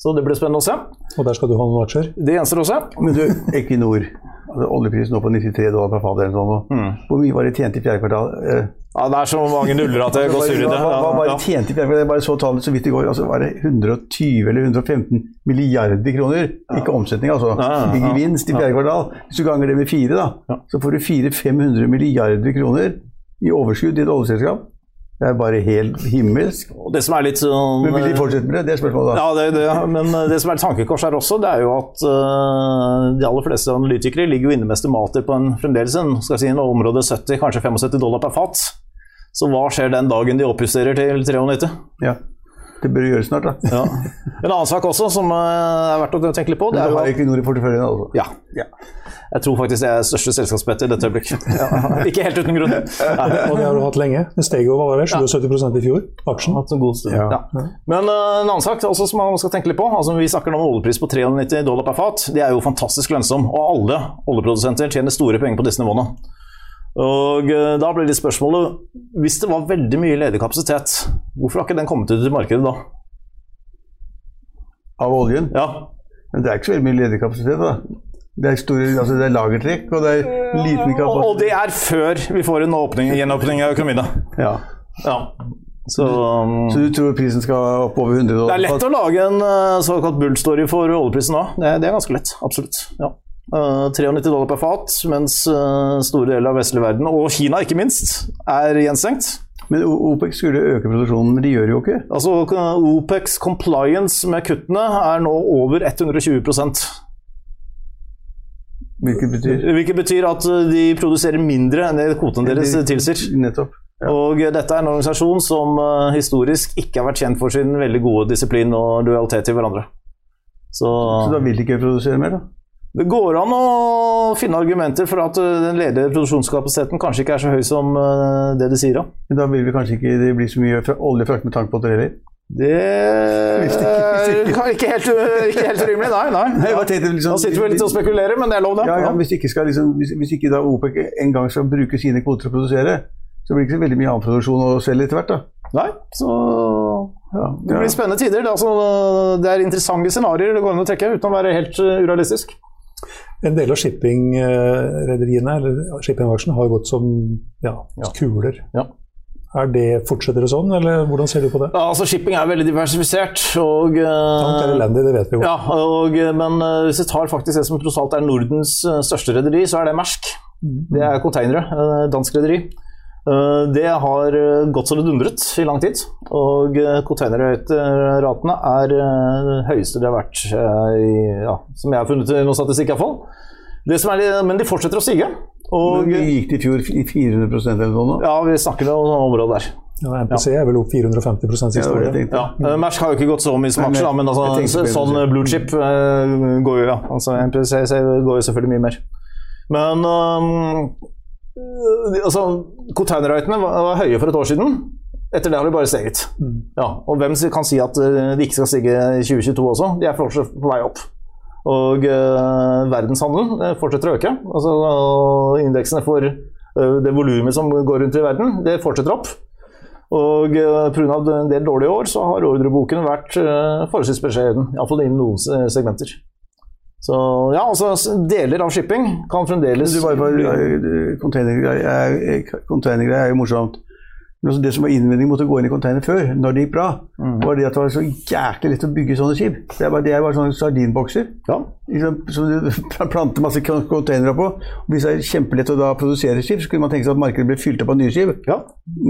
Så det blir spennende å se. Og der skal du ha noen aksjer? Det gjenstår å se. Men du, Equinor, altså oljeprisen nå på 93 dollar per fat eller noe sånt. Mm. Hvor mye var det tjent i fjerde kvartal? Ja, det er så mange nuller at det går surr i det. Hva, hva, hva var Ja, det tjent i fjerde? Jeg bare så tallet så vidt i går. Altså, var det 120 eller 115 milliarder kroner? Ikke omsetning, altså. Ja, ja, ja. Ikke gevinst i fjerde kvartal. Hvis du ganger det med fire, da, så får du 400-500 milliarder kroner i overskudd i et oljeselskap. Det er bare helt himmelsk. Og det som er litt sånn Men vil de fortsette med det? Det er spørsmålet, da. Ja, det, det, men eh, det som er et tankekors her også, det er jo at uh, de aller fleste analytikere ligger jo inne med estimater på en fremdeles en, skal jeg si, en område 70, kanskje 75 dollar per fat. Så hva skjer den dagen de oppjusterer til 93? Ja. Det bør du gjøre snart, da. Ja. En annen sak også som eh, er verdt å tenke litt på, det Men er du har Equinor i porteføljen, altså. ja. Jeg tror faktisk det er største selskapsbett i dette øyeblikk. Ikke helt uten grunn. Nei. Og det har du hatt lenge. Det steg jo hva var det, 77% i fjor, aksjen. Hatt en god stund. Ja. Ja. Men eh, en annen sak også som man skal tenke litt på. altså Vi snakker nå om oljepris på 93 dollar per fat. Det er jo fantastisk lønnsom, og alle oljeprodusenter tjener store penger på disse nivåene. Og eh, Da blir det spørsmålet Hvis det var veldig mye ledig kapasitet, hvorfor har ikke den kommet ut i markedet da? Av oljen. Ja, Men det er ikke så veldig mye ledig kapasitet, da. Det er, store, altså det er lagertrekk, og det er liten kapasitet. og det er før vi får en åpning, gjenåpning av økonomien. da. Ja. Ja. Så, um, Så du tror prisen skal opp over 100 Det er lett å lage en eh, såkalt bull-story for oljeprisen nå. Det, det er ganske lett, absolutt. Ja. Eh, 93 dollar per fat, mens uh, store deler av vestlig verden, og Kina ikke minst, er gjenstengt. Men OPEC skulle øke produksjonen, men de gjør jo ikke. Altså OPECs compliance med kuttene er nå over 120 Hvilket betyr Hvilket betyr at eh, de produserer mindre enn det kvoten deres tilsier. Nettopp. Og dette er en organisasjon som historisk ikke har vært kjent for sin veldig gode disiplin og lojalitet til hverandre. Så, Så da vil de ikke produsere mer, da? Det går an å finne argumenter for at eh, den ledige produksjonskapasiteten kanskje ikke er så høy som eh, det de sier. da. Da vil vi kanskje ikke det blir så mye oljefrakt med tanke på at det heller? det er ikke- ikke helt, ikke helt urimelig, nei. nei. Nei, tenkte liksom- Da sitter vi litt og spekulerer, men det er lov, det. Ja, ja, hvis, ikke skal liksom, hvis, hvis ikke da OPEC en gang skal bruke sine kvoter til å produsere, så blir det ikke så veldig mye annen produksjon å selge etter hvert, da. Nei, så Ja, det blir spennende tider. Det er, altså, det er interessante scenarioer det går an å trekke uten å være helt eh, urealistisk. En del av shippingrederiene, eller shippingaksjene, har gått som ja, kuler. Ja. Er det, Fortsetter det sånn, eller hvordan ser du på det? Ja, altså Shipping er veldig diversifisert. og... eh, Tank er elendig, det vet vi jo. Ja, og, men eh, hvis vi tar faktisk det som tross alt er Nordens eh, største rederi, så er det Mersk. Det er containere, eh, dansk rederi. Eh, Det har eh, gått så det dundret i lang tid. Og eh, containerratene er høyeste det har vært i, ja, som jeg har funnet i noen statistikk iallfall. Men de fortsetter å stige. Og Men gikk det i fjor i 400 eller noe? ja, vi snakker om noe områder der. Ja, MPC er vel opp 450 Ja, siste året. Ja, Ja, Mersk har jo ikke gått så mye som aksjer, men altså, sånn blue chip går jo, ja. Altså, MPC går jo selvfølgelig mye mer. Men um, altså, containerratene var, var høye for et år siden. Etter det har de bare steget. Ja, og hvem kan si at eh, de ikke skal stige i 2022 også? De er fortsatt på vei opp. Og uh, verdenshandelen eh, fortsetter å øke. Altså, og indeksene for uh, det volumet som går rundt i verden, det fortsetter opp. Og uh, pga. en del dårlige år så har ordreboken vært uh, forholdsvis beskjeden. Iallfall innen noen eh, segmenter. Så ja, altså deler av shipping kan fremdeles Containergreier er, er jo morsomt. Men også det som var innvending mot å gå inn i container før, når det gikk bra, var det at det var så jæklig lett å bygge sånne skip. Det er bare, det er bare sånne sardinbokser Ja. liksom, som du planter masse containere på. Og hvis det er kjempelett å da produsere skip, så kunne man tenke seg at markedet ble fylt opp av nye skip. Ja.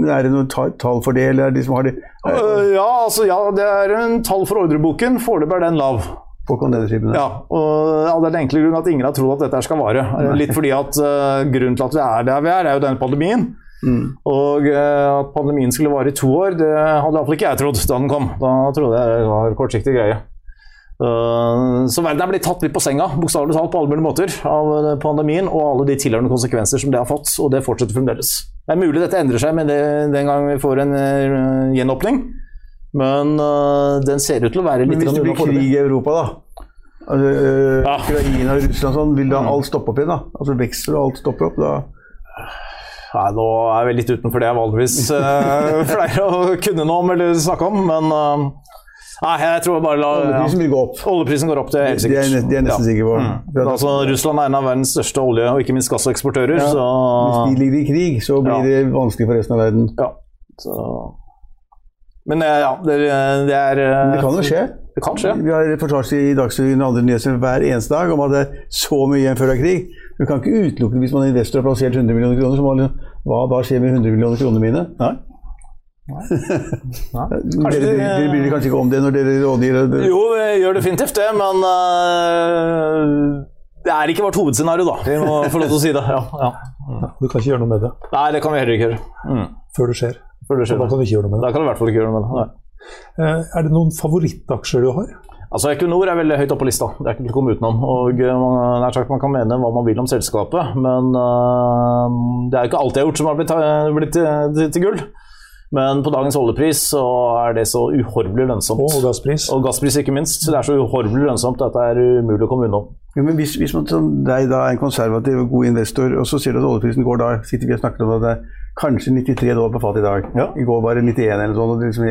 Er det noen tall for det, eller er det de som har det Øh, ja, altså ja, det er en tall for ordreboken. Foreløpig er den lav. På containerskipene? Ja, og av den enkle grunnen at ingen har trodd at dette skal vare. Litt fordi at uh, grunnen til at vi er der vi er, er jo denne pandemien. Og uh, at pandemien skulle vare i to år, det hadde iallfall ikke jeg trodd da den kom. Da trodde jeg det var kortsiktig greie. Uh, Så verden er blitt tatt litt på senga, bokstavelig talt på alle mulige måter, av eh, pandemien og alle de tilhørende konsekvenser som det har fått, og det fortsetter fremdeles. Det er mulig dette endrer seg med det, den gang vi får en eh, gjenåpning, men uh, den ser ut til å være litt Men hvis det blir krig i Europa, da? Altså, øh, Ukraina og Russland sånn, vil da alt stoppe opp igjen? da? Altså Vekst og alt stopper opp? da? Nei, nå er vi litt utenfor det jeg vanligvis uh, pleier å kunne noe om eller snakke om, men uh, Nei, jeg tror bare la Oljeprisen vil gå opp. Oljeprisen går opp, det er helt Det er, sikkert. jeg- er nesten nesten sikker på. Mm. Altså, Russland er en av verdens største olje- og ikke minst gasseksportører, Ja, så Hvis de ligger i krig, så blir Ja. det vanskelig for resten av verden. Ja. Så Men eh, ja, det, det er eh, det kan jo skje. Det kan skje. Vi har reportasje i Dagsrevyen og andre nyheter hver eneste dag om at det er så mye igjen før det er krig. Du kan ikke utelukke hvis man er investor har plassert 100 millioner kroner. Så må man, hva da skjer med 100 millioner kroner mine? Nei. dere, dere, dere bryr dere kanskje ikke om det når dere rådgir? Jo, vi gjør definitivt det, men uh, det er ikke vårt hovedscenario, da. Vi må få lov til å si det. Ja, ja. Du kan ikke gjøre noe med det Nei, det kan vi heller ikke gjøre. Mm. før det skjer. Før det skjer. Da kan du ikke gjøre noe med det. Da kan du i hvert fall ikke gjøre noe med det. Nei. Eh, Er det noen favorittaksjer du har? Altså Equinor er veldig høyt oppe på lista, det er ikke til å komme utenom. Og eh, man, nær sagt, man kan mene hva man vil om selskapet, men uh, det er ikke alt jeg har gjort som har blitt, blitt til, til, til gull. Men på dagens oljepris så er det så uhorvelig lønnsomt. Og gasspris. Og gasspris ikke minst. Det er så uhorvelig lønnsomt at det er umulig å komme unna. Jo, men hvis, hvis man som deg da er en konservativ og god investor, og så ser du at oljeprisen går da sitter vi og snakker om at det er kanskje 93 dollar på fat i dag. I går var det 91 eller sånn. Og liksom,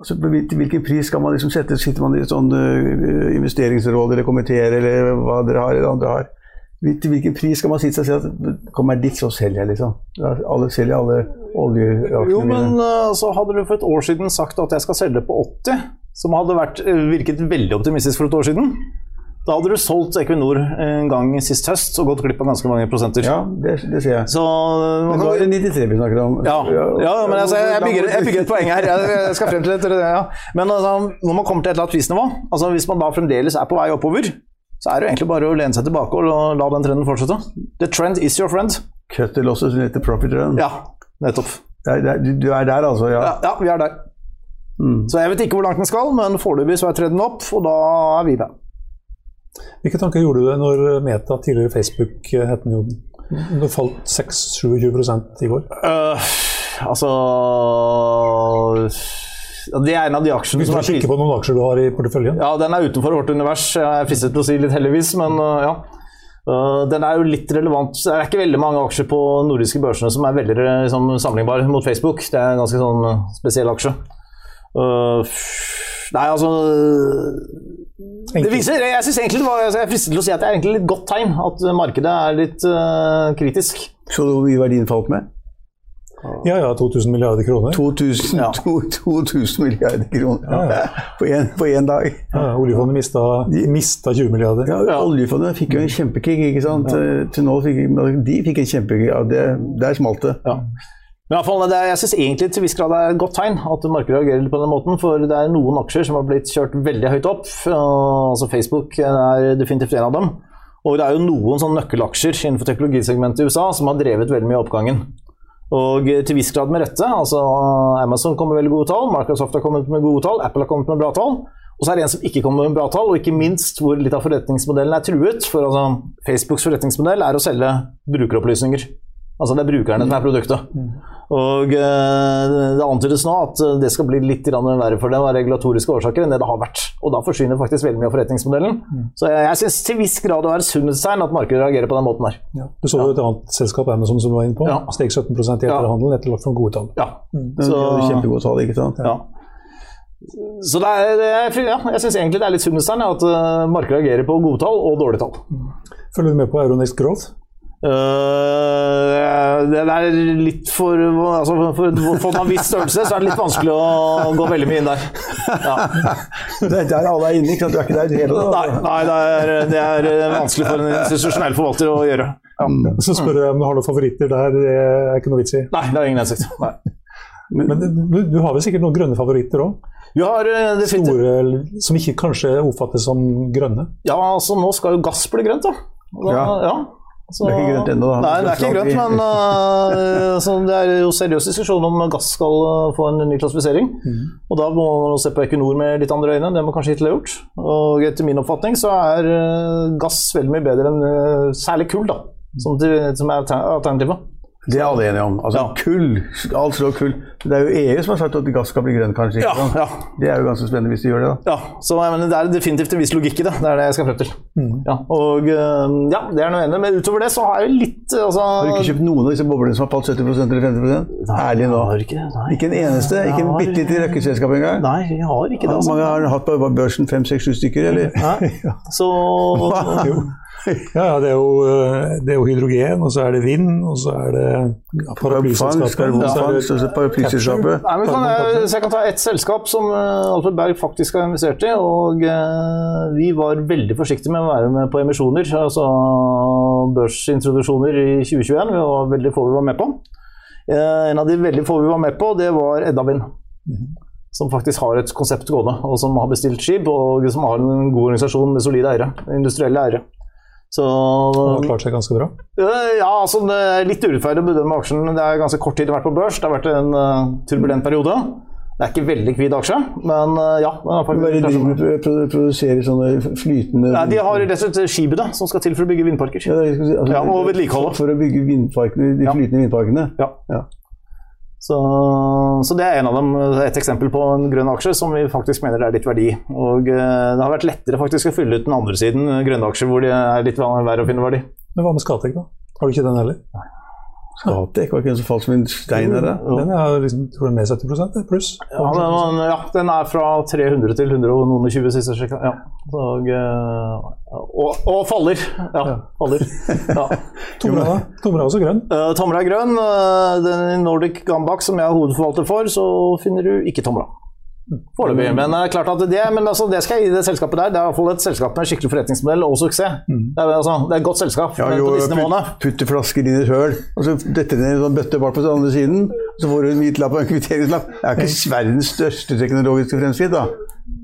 altså, til hvilken pris skal man liksom sette? Sitter man i sånn uh, investeringsråd eller komiteer eller hva dere har eller andre har? Til hvilken pris skal man sitte og si at kommer jeg dit, så selger jeg, liksom. Alle selger alle oljeaksjene Jo, men mine. eh, så hadde du for et år siden sagt at jeg skal selge på 80, som hadde vært, eh, virket veldig optimistisk for et år siden. Da hadde du solgt Equinor en gang sist høst og gått glipp av ganske mange prosenter. Ja, det, det sier jeg. Så Men nå er det 93 vi snakker om. Ja, ja men altså, jeg, bygger, jeg bygger et poeng her. Jeg, skal frem til det. Ja. Men altså, når man kommer til et eller annet prisnivå, altså hvis man da fremdeles er på vei oppover, så er det jo egentlig bare å lene seg tilbake og la, den trenden fortsette. The trend is your friend. Cut the losses and let the profit run. Ja, nettopp. Det er, det er, du, er der, altså? Ja. Ja, ja vi er der. Så jeg vet ikke hvor langt den skal, men foreløpig så er trenden opp, og da er vi med. Hvilke tanker gjorde du deg når Meta, tidligere Facebook, het den jo Det falt 6-27% i går? Uh, altså Det er en av de aksjene Hvis du er kikker på noen aksjer du har i porteføljen? Ja, den er utenfor vårt univers. Jeg er fristet til å si litt heldigvis, men uh, ja. Uh, den er jo litt relevant. Det er ikke veldig mange aksjer på nordiske børsene som er veldig liksom, sammenlignbare mot Facebook. Det er en ganske sånn spesiell aksje. Uh, nei, altså Det viser Jeg synes egentlig det var, altså, jeg er fristet til å si at det er egentlig litt godt tegn at markedet er litt uh, kritisk. Så hvor mye verdien falt med? Ja, ja, 2000 milliarder kroner. 2000, Ja. to, 2000 milliarder kroner på ja. på én dag. Ja, ja, oljefondet mista, mista 20 milliarder. Ja, Oljefondet fikk jo en kjempekick, ikke sant. Til nå fikk de fikk en kjempekick. Ja, det, der smalt det. Men i fall, det, er- jeg syns egentlig til viss grad det er et godt tegn at markedet reagerer på den måten. For det er noen aksjer som har blitt kjørt veldig høyt opp. Altså Facebook er definitivt en av dem. Og det er jo noen sånne nøkkelaksjer innenfor teknologisegmentet i USA som har drevet veldig mye oppgangen. Og til viss grad med rette. altså Amazon kommer med veldig gode tall, Microsoft har kommet med gode tall, Apple har kommet med bra tall. Og så er det en som ikke kommer med bra tall, og ikke minst hvor litt av forretningsmodellen er truet. For altså, Facebooks forretningsmodell er å selge brukeropplysninger. Altså det er brukerne som er produktet. Og eh, det antydes nå at eh, det skal bli litt verre for dem av regulatoriske årsaker enn det det har vært. Og da forsvinner faktisk veldig mye av forretningsmodellen. Så jeg, jeg syns til viss grad det er sunnhetstegn at markedet reagerer på den måten her. Ja. Du så jo et annet selskap, Amazon, som du var inne på. Ja. Steg 17% i etterhandelen etter lagt fram gode tall. Ja. De Så, hadde kjempegode tall, ikke sant. ja. Så det er, det er, ja, jeg syns egentlig det er litt sunnhetstegn at eh, markedet reagerer på gode tall og dårlige tall. Følger du med på Euronext Growth? Eh, det er litt for altså For fond en viss størrelse så er det litt vanskelig å gå veldig mye inn der. Ja. Det er der alle er inne, ikke sant. Du er ikke der hele Nei, nei det, er, det er vanskelig for en institusjonell forvalter å gjøre. Ja. Så spør jeg om du har noen favoritter der. Det er ikke noe vits i. Nei, det har ingen hensikt. Nei. Men du, du har vel sikkert noen grønne favoritter òg? Eh, Store som ikke kanskje oppfattes som grønne? Ja, altså nå skal jo gass bli grønt, da. da Ja. ja. Så, Det er ikke grønt ennå. Nei, det er ikke grønt, men uh, så det er jo seriøs diskusjon om gass skal uh, få en ny klassifisering. Og da må man se på Equinor med litt andre øyne, det må kanskje hittil ha gjort. Og etter min oppfatning så er uh, gass veldig mye bedre enn særlig kull, da. Som, som er alternativet. Det er alle enige om. Altså, Kull. Alt slår kull. Det er jo EU som har sagt at gass skal bli grønn, kanskje. Ja, ja. Det er jo ganske spennende hvis de gjør det. da. Ja, så jeg mener, Det er definitivt en viss logikk i det. Det er det jeg skal frem til. Ja, og uh, ja, det er noe enig, men utover det så har jeg litt altså, Har du ikke kjøpt noen av disse boblene som har falt 70% eller 50 Ærlig nå. ikke, nei. Ikke en eneste? Ikke en bitte lite røkkeselskap engang? Nei, jeg har ikke det. Altså. mange har hatt på børsen? Fem, seks, sju stykker, eller? Nei. Så Ja, det er, jo, eh, det er jo hydrogen, og så er det vind, og så er det paraplyselskapet. Fangst, karbonfangst, og så paraplyselskapet. Kan jeg, så jeg kan ta ett selskap som uh, Alfred Berg faktisk har investert i. og Vi var veldig forsiktige med å være med på emisjoner, altså børsintroduksjoner i 2021. Vi var veldig få vi var med på. En av de veldig få vi var med på, det var Edda Vind. Som faktisk har et konsept gående, og som har bestilt skip, og som har en god organisasjon med solide eiere. Industrielle eiere. Så Den har klart seg ganske bra. Øh, Ja, altså det er litt urettferdig å bedømme aksjen. Det er ganske kort tid det har vært på børs. Det har vært en uh, turbulent periode. Det er ikke veldig kvidd aksje, men uh, ja. Den har Hva er Produserer sånne flytende Nei, de har rett og da, som skal til for å bygge vindparker. Ja, altså, Ja, og vedlikeholde. For å bygge vindparkene, de Ja. flytende vindparkene? Ja. Ja. Så, så det er en av dem, et eksempel på en grønn aksje som vi faktisk mener det er litt verdi. Og øh, det har vært lettere faktisk å fylle ut den andre siden, øh, grønne aksjer, hvor det er litt verre å finne verdi. Men hva med Skatec, da? Har du ikke den heller? Scatec var ikke en som falt som en stein her? Den er liksom, tror jeg med 70 pluss. Ja, den, ja, den er fra 300 til 100 og noen og 20 siste sjekk. Ja. Og, øh, og, og faller. Ja, faller. Ja. Tomra, da? Tomra er også grønn. Uh, Tomra er grønn. Uh, den i Nordic Gambach som jeg er hovedforvalter for, så finner du ikke Tomra. Foreløpig. Men det er klart at det, men altså, det skal jeg gi det selskapet der. Det er i hvert fall et selskap med skikkelig forretningsmodell og suksess. Det, er, altså, det er et godt selskap Ja, jo, på disse nivåene. putte flasker inn i et høl, og så dette ned i en sånn bøtte bak på den andre siden. Så får du en hvit lapp og en kvitteringslapp. Det er ikke verdens største teknologiske fremskritt, da.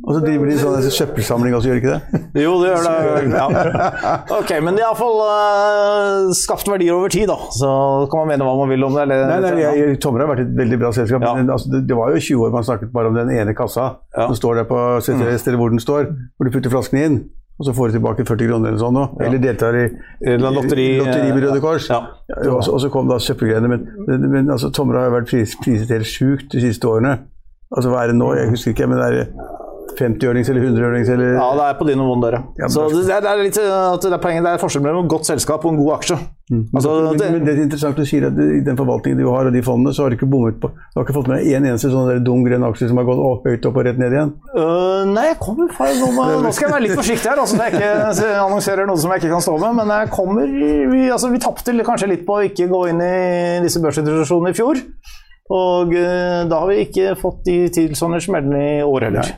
Og så driver de sånn søppelsamling også, gjør de ikke det? Jo, det gjør det. Ja. Ok, men de har iallfall uh, skapt verdier over tid, da. Så kan man mene hva man vil om det. Eller, Nei, nei, jeg, jeg, Tomre har vært et veldig bra selskap. Ja. Men, altså, det, det var jo 20 år man snakket bare om den ene kassa Ja. som står der på CTS, eller hvor den står, hvor du putter flaskene inn. Og så får du tilbake 40 kroner eller sånn. nå. Eller deltar i lotteri, lotteri med Røde Kors. Ja. og, så, kom da søppelgreiene. Men, men, men altså, Tomre har vært pris, priset helt sjukt de siste årene. Altså hva er det nå? Jeg husker ikke, men det er 50-ørnings eller 100-ørings eller Ja, det er på de nivåene der, Ja. Så det er, det er litt uh, at det er poenget, det er forskjell mellom et godt selskap og en god aksje. Altså, men, det, men det er interessant du sier at i den forvaltningen du har, og de fondene, så har du ikke bommet på Du har ikke fått med deg en eneste sånn dum grønn aksje som har gått opp, høyt opp og rett ned igjen? Uh, nei, jeg kommer feil nå, nå skal jeg være litt forsiktig her, altså, så jeg ikke annonserer noe som jeg ikke kan stå med. Men jeg kommer Vi, altså, vi tapte kanskje litt på å ikke gå inn i disse børsinstitusjonene i fjor. Og øh, da har vi ikke fått de tilsvarende smellene i år heller.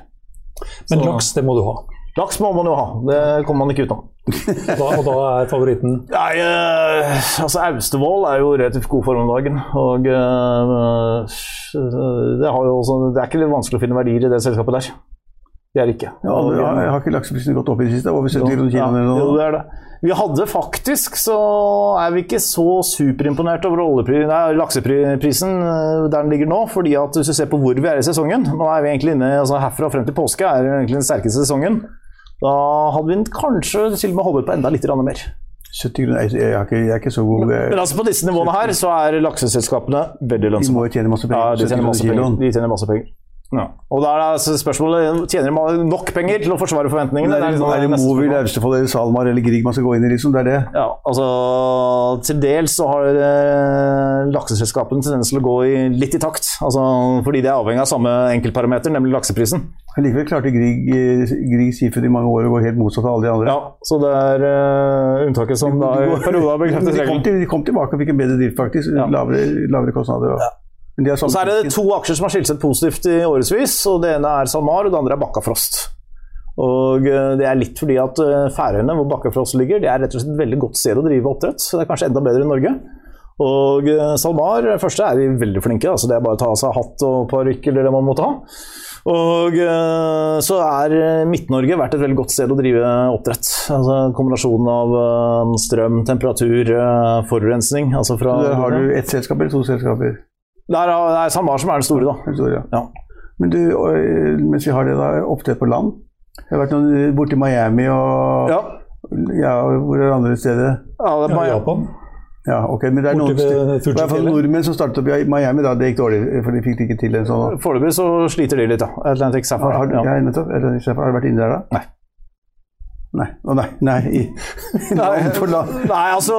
Men laks, det må du ha. Laks må man jo ha, det kommer man ikke utenom. Og da, og da er favoritten Nei, eh, altså Austevoll er jo relativt god form om dagen. Og eh, det, har jo også, det er ikke litt vanskelig å finne verdier i det selskapet der. Det er det ikke. Ja, Og, jeg, jeg har ikke lakseprisen gått opp i det siste? Over 70 kroner ja, kiloen jo, det er det. Vi hadde faktisk, så er vi ikke så superimponert over nei, lakseprisen øh, der den ligger nå. fordi at hvis du ser på hvor vi er i sesongen Nå er vi egentlig inne, altså Herfra frem til påske er egentlig den sterkeste sesongen. Da hadde vi kanskje til og med hoppet på enda litt mer. 70 kroner, jeg, er ikke, jeg er ikke så god men, Men altså på disse nivåene her så er lakseselskapene veldig De må jo tjene masse Ja, penger. de tjener masse penger. De tjener masse penger. Ja. Og da er det altså spørsmålet tjener de nok penger til å forsvare forventningene. Det er det, liksom er det Mowill, spørsmål. Eller SalMar eller Grieg man skal gå inn i, liksom? Det er det? Ja, altså Til dels så har eh, lakseselskapene tendens til å gå i, litt i takt. Altså, fordi det er avhengig av samme enkeltparameter, nemlig lakseprisen. Men likevel klarte Grieg, eh, Grieg Seafood i mange år å gå helt motsatt av alle de andre. Ja, Så det er eh, unntaket som da i perioden har bekreftet de, regelen. de kom tilbake og fikk en bedre drift, faktisk. Ja. Lavere, lavere kostnader. Og, de har Og så er det to aksjer som har skilt seg positivt i årevis. og Det ene er SalMar, og det andre er Bakkafrost. Og eh, Det er litt fordi at eh, Færøyene, hvor Bakkafrost ligger, det er rett og slett et veldig godt sted å drive oppdrett. så Det er kanskje enda bedre enn Norge. Og SalMar SalMar første er de veldig flinke. altså Det er bare å ta av seg hatt og parykk eller det man måtte ha. Og eh, så er Midt-Norge vært et veldig godt sted å drive oppdrett. Altså Kombinasjonen av eh, strøm, temperatur, eh, forurensning. Altså fra, Der har du ett selskap eller to selskaper? Det er, det er SalMar som er den store, da. Den store, ja. Ja. Men du, mens vi har det da, oppdrett på land Det har vært noen borti Miami og Ja. ja, hvor er det andre stedet? Ja, det er Ja, Japan. Ja, ok, men det er noen I hvert fall nordmenn som startet opp i Miami, da, det gikk dårlig, for de fikk det ikke til en sånn Foreløpig så sliter de litt, da. Atlantic Har, Sapphire. har, Ja. ja, nettopp. Atlantic Sapphire. har du vært inne der da? Nei. Nei. Å nei. Nei. I, land for. Nei, altså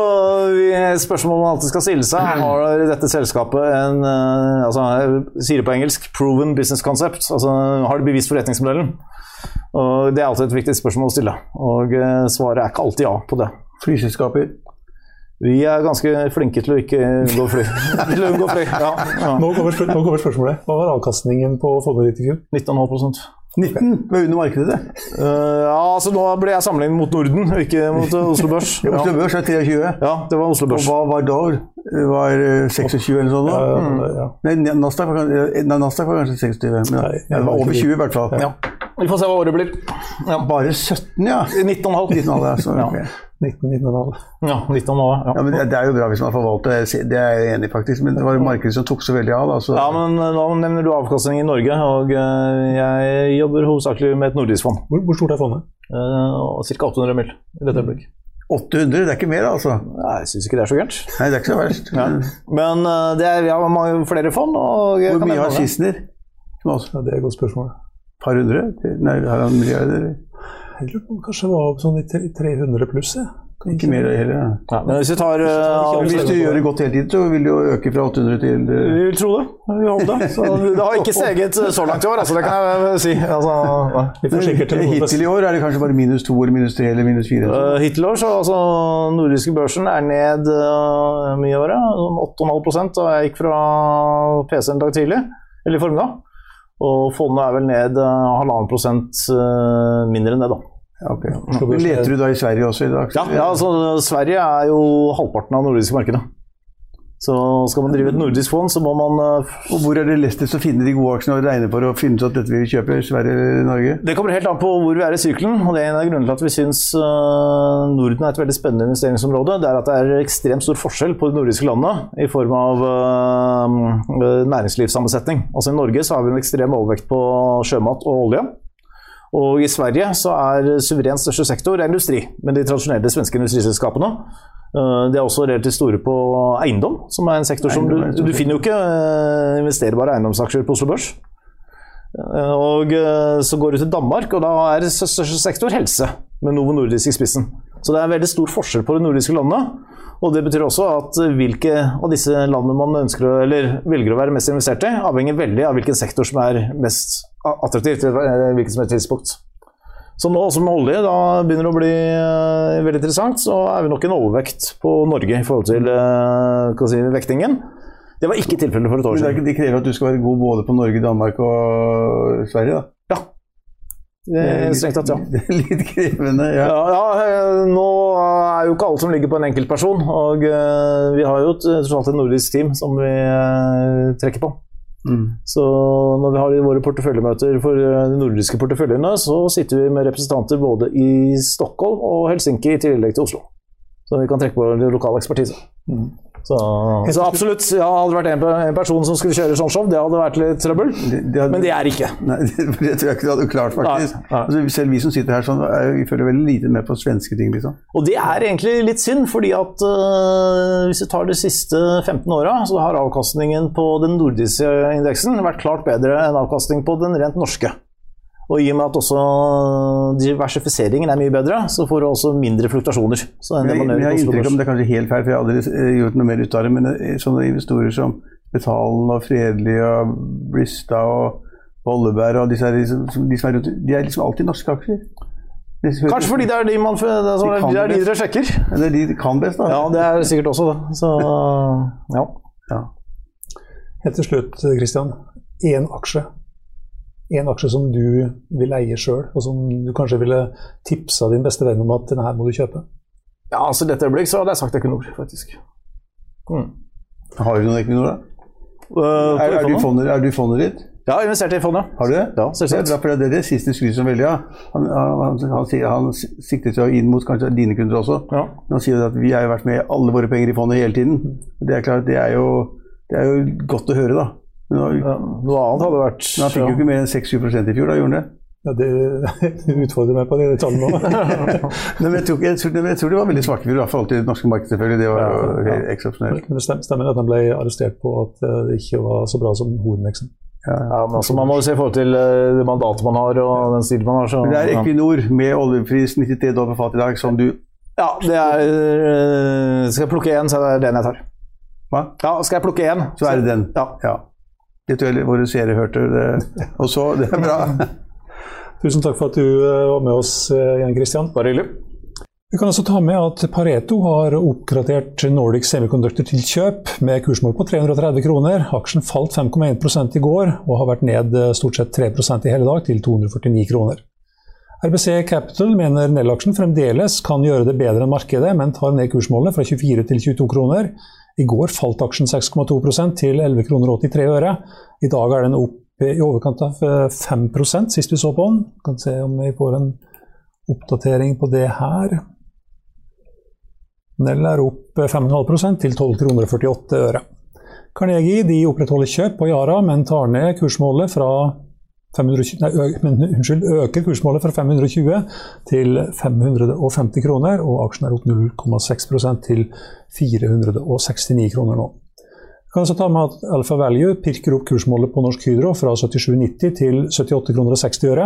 Spørsmålet man alltid skal stille seg. Har dette selskapet en eh, altså, Jeg sier det på engelsk 'proven business concept'. Altså, har de bevisst forretningsmodellen? Og Det er alltid et viktig spørsmål å stille. Og eh, svaret er ikke alltid ja på det. Flyselskaper. Vi er ganske flinke til å ikke unngå fly. til å unngå fly. Ja, ja. Nå, kommer nå, kommer spørsmålet. Hva var avkastningen på fondet ditt i fjor? 19,5 19? Med under markedet, det. Uh, ja, altså nå ble jeg sammenlignet mot Norden, ikke mot Oslo Børs. ja, Oslo Børs er 23. Ja, det var Oslo Børs. Og hva var Dow? Var eh, 26 eller noe sånt? Da? Ja, ja. Nasdaq var, mm. nei, Nasdaq var kanskje eh, 26. Men, nei, det var over 20 i hvert fall. Vi får se hva året blir. Bare 17, ja? 19,5. 19,5 altså, okay. 1900-tallet. Ja, 1900, ja. ja, men det er jo bra hvis man har forvalter, det Det er jeg enig i faktisk. Men det var jo markedet som tok så veldig av. Da, så. Ja, men eh, Nå nevner du avkastning i Norge, og eh, jeg jobber hovedsakelig med et nordisk fond. Hvor, hvor stort er fondet? Uh, Ca. 800 mill. i dette øyeblikk. 800, det er ikke mer, altså? Nei, jeg syns ikke det er så gærent. Nei, det er ikke så verst. Ja. Men eh, det er, vi har flere fond. Og Hvor mye har Kistner? Ja, det er et godt spørsmål. Et par hundre? Nei, har han milliarder? Jeg lurer på kanskje var opp sånn i 300 pluss. jeg. Ikke mer heller. Ja. Ja, men hvis vi tar uh, hvis du gjør det godt hele tiden, så vil det jo øke fra 800 til uh... Vi vil tro det. Vi håper det. Så det har ikke steget så langt i år, altså, det kan jeg si. Altså, Hittil i år er det kanskje bare minus 2 eller minus 3 eller minus 4? Uh, hittil i år så altså nordiske børsen er ned uh, mye i året. sånn 8,5 da jeg gikk fra PC en dag tidlig, eller i formiddag. Og fondet er vel ned uh, halvannen prosent uh, mindre enn det, da. Okay. leter du da i Sverige også i dag? Ja, ja altså Sverige er jo halvparten av det nordiske markedet. Så skal man drive et nordisk fond, så må man uh, Og hvor er det lettest å finne de gode aksjene og regne på å finne ut at dette vi kjøpe? Sverige Norge? Det kommer helt an på hvor vi er i sykelen. og det er En av grunnene til at vi syns uh, Norden er et veldig spennende investeringsområde, det er at det er ekstremt stor forskjell på de nordiske landene i form av uh, næringslivssammensetning. Altså I Norge så har vi en ekstrem overvekt på sjømat og olje. Og i Sverige så er suverent største sektor industri, med de tradisjonelle svenske industriselskapene. Uh, De er også relativt store på eiendom, som er en sektor som du, Eiendom du finner jo ikke uh, investerbare eiendomsaksjer på Oslo Børs. Uh, Og så går du til Danmark, og da er største sektor helse, med Novo Nordisk i spissen. Så det er veldig stor forskjell på de nordiske landene. Og det betyr også at hvilke av disse landene man ønsker velger å være mest investert i, avhenger veldig av hvilken sektor som er mest attraktiv til hvilket som helst tidspunkt. Så nå som olje, da begynner det å bli uh, veldig interessant, så er vi nok en overvekt på Norge i forhold til uh, si, vektingen. Det var ikke tilfellet for et år siden. Men det krever at du skal være god både på Norge, Danmark og Sverige, da. Ja. Det er strengt tatt, ja. Det er litt krevende, ja. Ja, ja, eh, nå er jo ikke alle som ligger på en enkeltperson, og vi har jo et- et nordisk team som vi trekker på. Mm. Så når vi har våre porteføljemøter for eh, de nordiske porteføljene, så sitter vi med representanter både i Stockholm og Helsinki i tillegg til Oslo. Så vi kan trekke på lokal ekspertise. Så, så absolutt, ja, hadde det vært en, en person som skulle kjøre sånn show, det hadde vært litt trøbbel. Det, det hadde- Men det er ikke. Nei, det, det tror jeg ikke du hadde klart, faktisk. Nei, nei. Altså, selv vi som sitter her, sånn, er, vi følger veldig lite med på svenske ting, liksom. Og det er egentlig litt synd, fordi at uh, hvis vi tar de siste 15 åra, så har avkastningen på den nordiske indeksen vært klart bedre enn avkastning på den rent norske. Og i og med at også diversifiseringen er mye bedre, så får du også mindre fluktasjoner. Så det Jeg, jeg har inntrykk om det er kanskje helt feil, for jeg har aldri eh, gjort noe mer ut av det, men eh, sånne investorer som Betalen og Fredelig og Blystad og Bolleberg og disse her, liksom, som- de, som er rundt, de er liksom alltid norske aksjer. Kanskje fordi det er de, man, det er De det er de dere sjekker? Det er de de kan best, da. Ja, det er sikkert også det. Så ja. Ja. Helt til slutt, Christian. Én aksje. En aksje som du vil eie sjøl, og som du kanskje ville tipsa din beste venn om at denne her må du kjøpe. ja, altså i dette øyeblikk så hadde jeg sagt Equinor, faktisk. Mm. Har du noen Equinor, da? Uh, Er, er, du fondet, er du fondet ditt? Ja, jeg har investert i fondet. Har du? Ja, selvsagt. Er for det er det siste skryter som veldig av. Han, han, han, han, han sikter seg inn mot kanskje dine kunder også. Ja. Men han sier at vi har jo vært med alle våre penger i fondet hele tiden. Det er klart, det er jo, det er jo godt å høre, da. Men, han- Ja, noe annet hadde vært men han fikk jo ikke mer enn 6-7 i fjor, da gjorde han det? Ja, det utfordrer meg på de tallene nå. Nei, men jeg, tror, jeg, tror, jeg tror det var veldig svake i fjor, i forhold til det norske markedet, selvfølgelig. Det var jo Ja, ja. eksepsjonelt. Men det stemmer, at han ble arrestert på at eh, det ikke var så bra som hovedindeksen. Ja, men altså, Man må jo se i forhold til eh, det mandatet man har og den stilen man har. Så, Men det er. Equinor med oljepris 93 dollar på fat i dag, som du Ja, det er eh, Skal jeg plukke én, så er det den jeg tar. Hva? Ja, skal jeg plukke én, Så er det den. Ja. Det våre seere hørte. Det. også. Det er bra. Tusen takk for at du eh, var med oss eh, igjen, Christian. Bare hyggelig. Vi kan også ta med at Pareto har oppgradert Nordic Semiconductor til kjøp med kursmål på 330 kroner. Aksjen falt 5,1 i går og har vært ned eh, stort sett 3% i hele dag, til 249 kroner. RBC Capital mener Nell-aksjen fremdeles kan gjøre det bedre enn markedet, men tar ned kursmålet fra 24 til 22 kroner. I går falt aksjen 6,2% til 11,83 kroner øre. I dag er den opp i overkant av eh, 5% sist vi så på den. Vi Kan se om vi får en oppdatering på det her. Nell er opp 5,5% til 12,48 kroner. Carnegie de opprettholder kjøp på Yara, men tar ned kursmålet fra 520, nei, men, unnskyld, øker kursmålet fra 520 til 550 kroner, og aksjen er opp 0,6% til 469 kroner nå. Vi kan også ta med at Alpha Value pirker opp kursmålet på Norsk Hydro fra 77,90 til 78,60 kroner og 60 øre.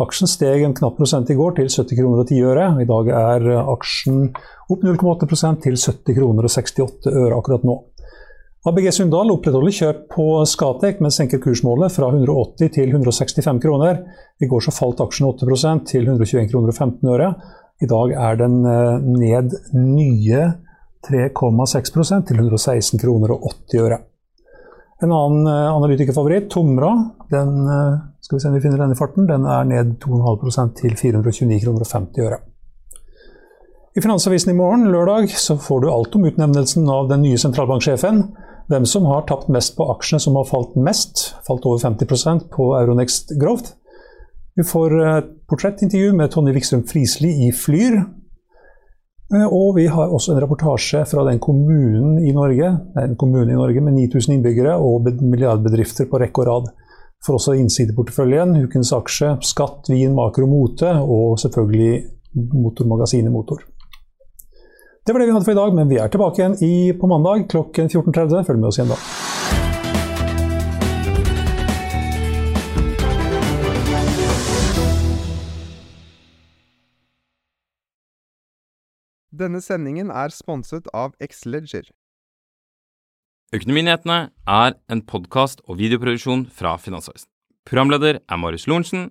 Aksjen steg en knapp prosent i går til 70 kroner og 10 øre. I dag er aksjen opp 0,8 til 70 kroner og 68 øre akkurat nå. ABG Sundal opprettholder kjøp på Skatec, men senker kursmålet fra 180 til 165 kroner. I går så falt aksjen 8 til 121 kroner og 15 øre. I dag er den eh, ned nye 3,6% til 116 kroner og 80 øre. En annen eh, analytikerfavoritt, Tomra, den, eh, skal vi se om vi finner denne farten, den er ned 2,5% til 429 kroner og 50 øre. I Finansavisen i morgen, lørdag, så får du alt om utnevnelsen av den nye sentralbanksjefen. Hvem som har tapt mest på aksjene som har falt mest, falt over 50% på Euronext Growth. Vi får et portrettintervju med Tonje Wikstrøm Friisli i Flyr. Eh, Og vi har også en rapportasje fra den kommunen i Norge, en kommune i Norge med 9000 innbyggere og milliardbedrifter på rekke og rad. For også innsideporteføljen, ukens aksje, skatt, vin, makro, mote, og selvfølgelig motormagasinet Motor. Det var det vi hadde for i dag, men vi er tilbake igjen i, på mandag klokken 14.30. Følg med oss igjen da. Denne sendingen er sponset av Xleger. Økonominyhetene er en podkast og videoproduksjon fra Finansavisen. Programleder er Marius Lorentzen.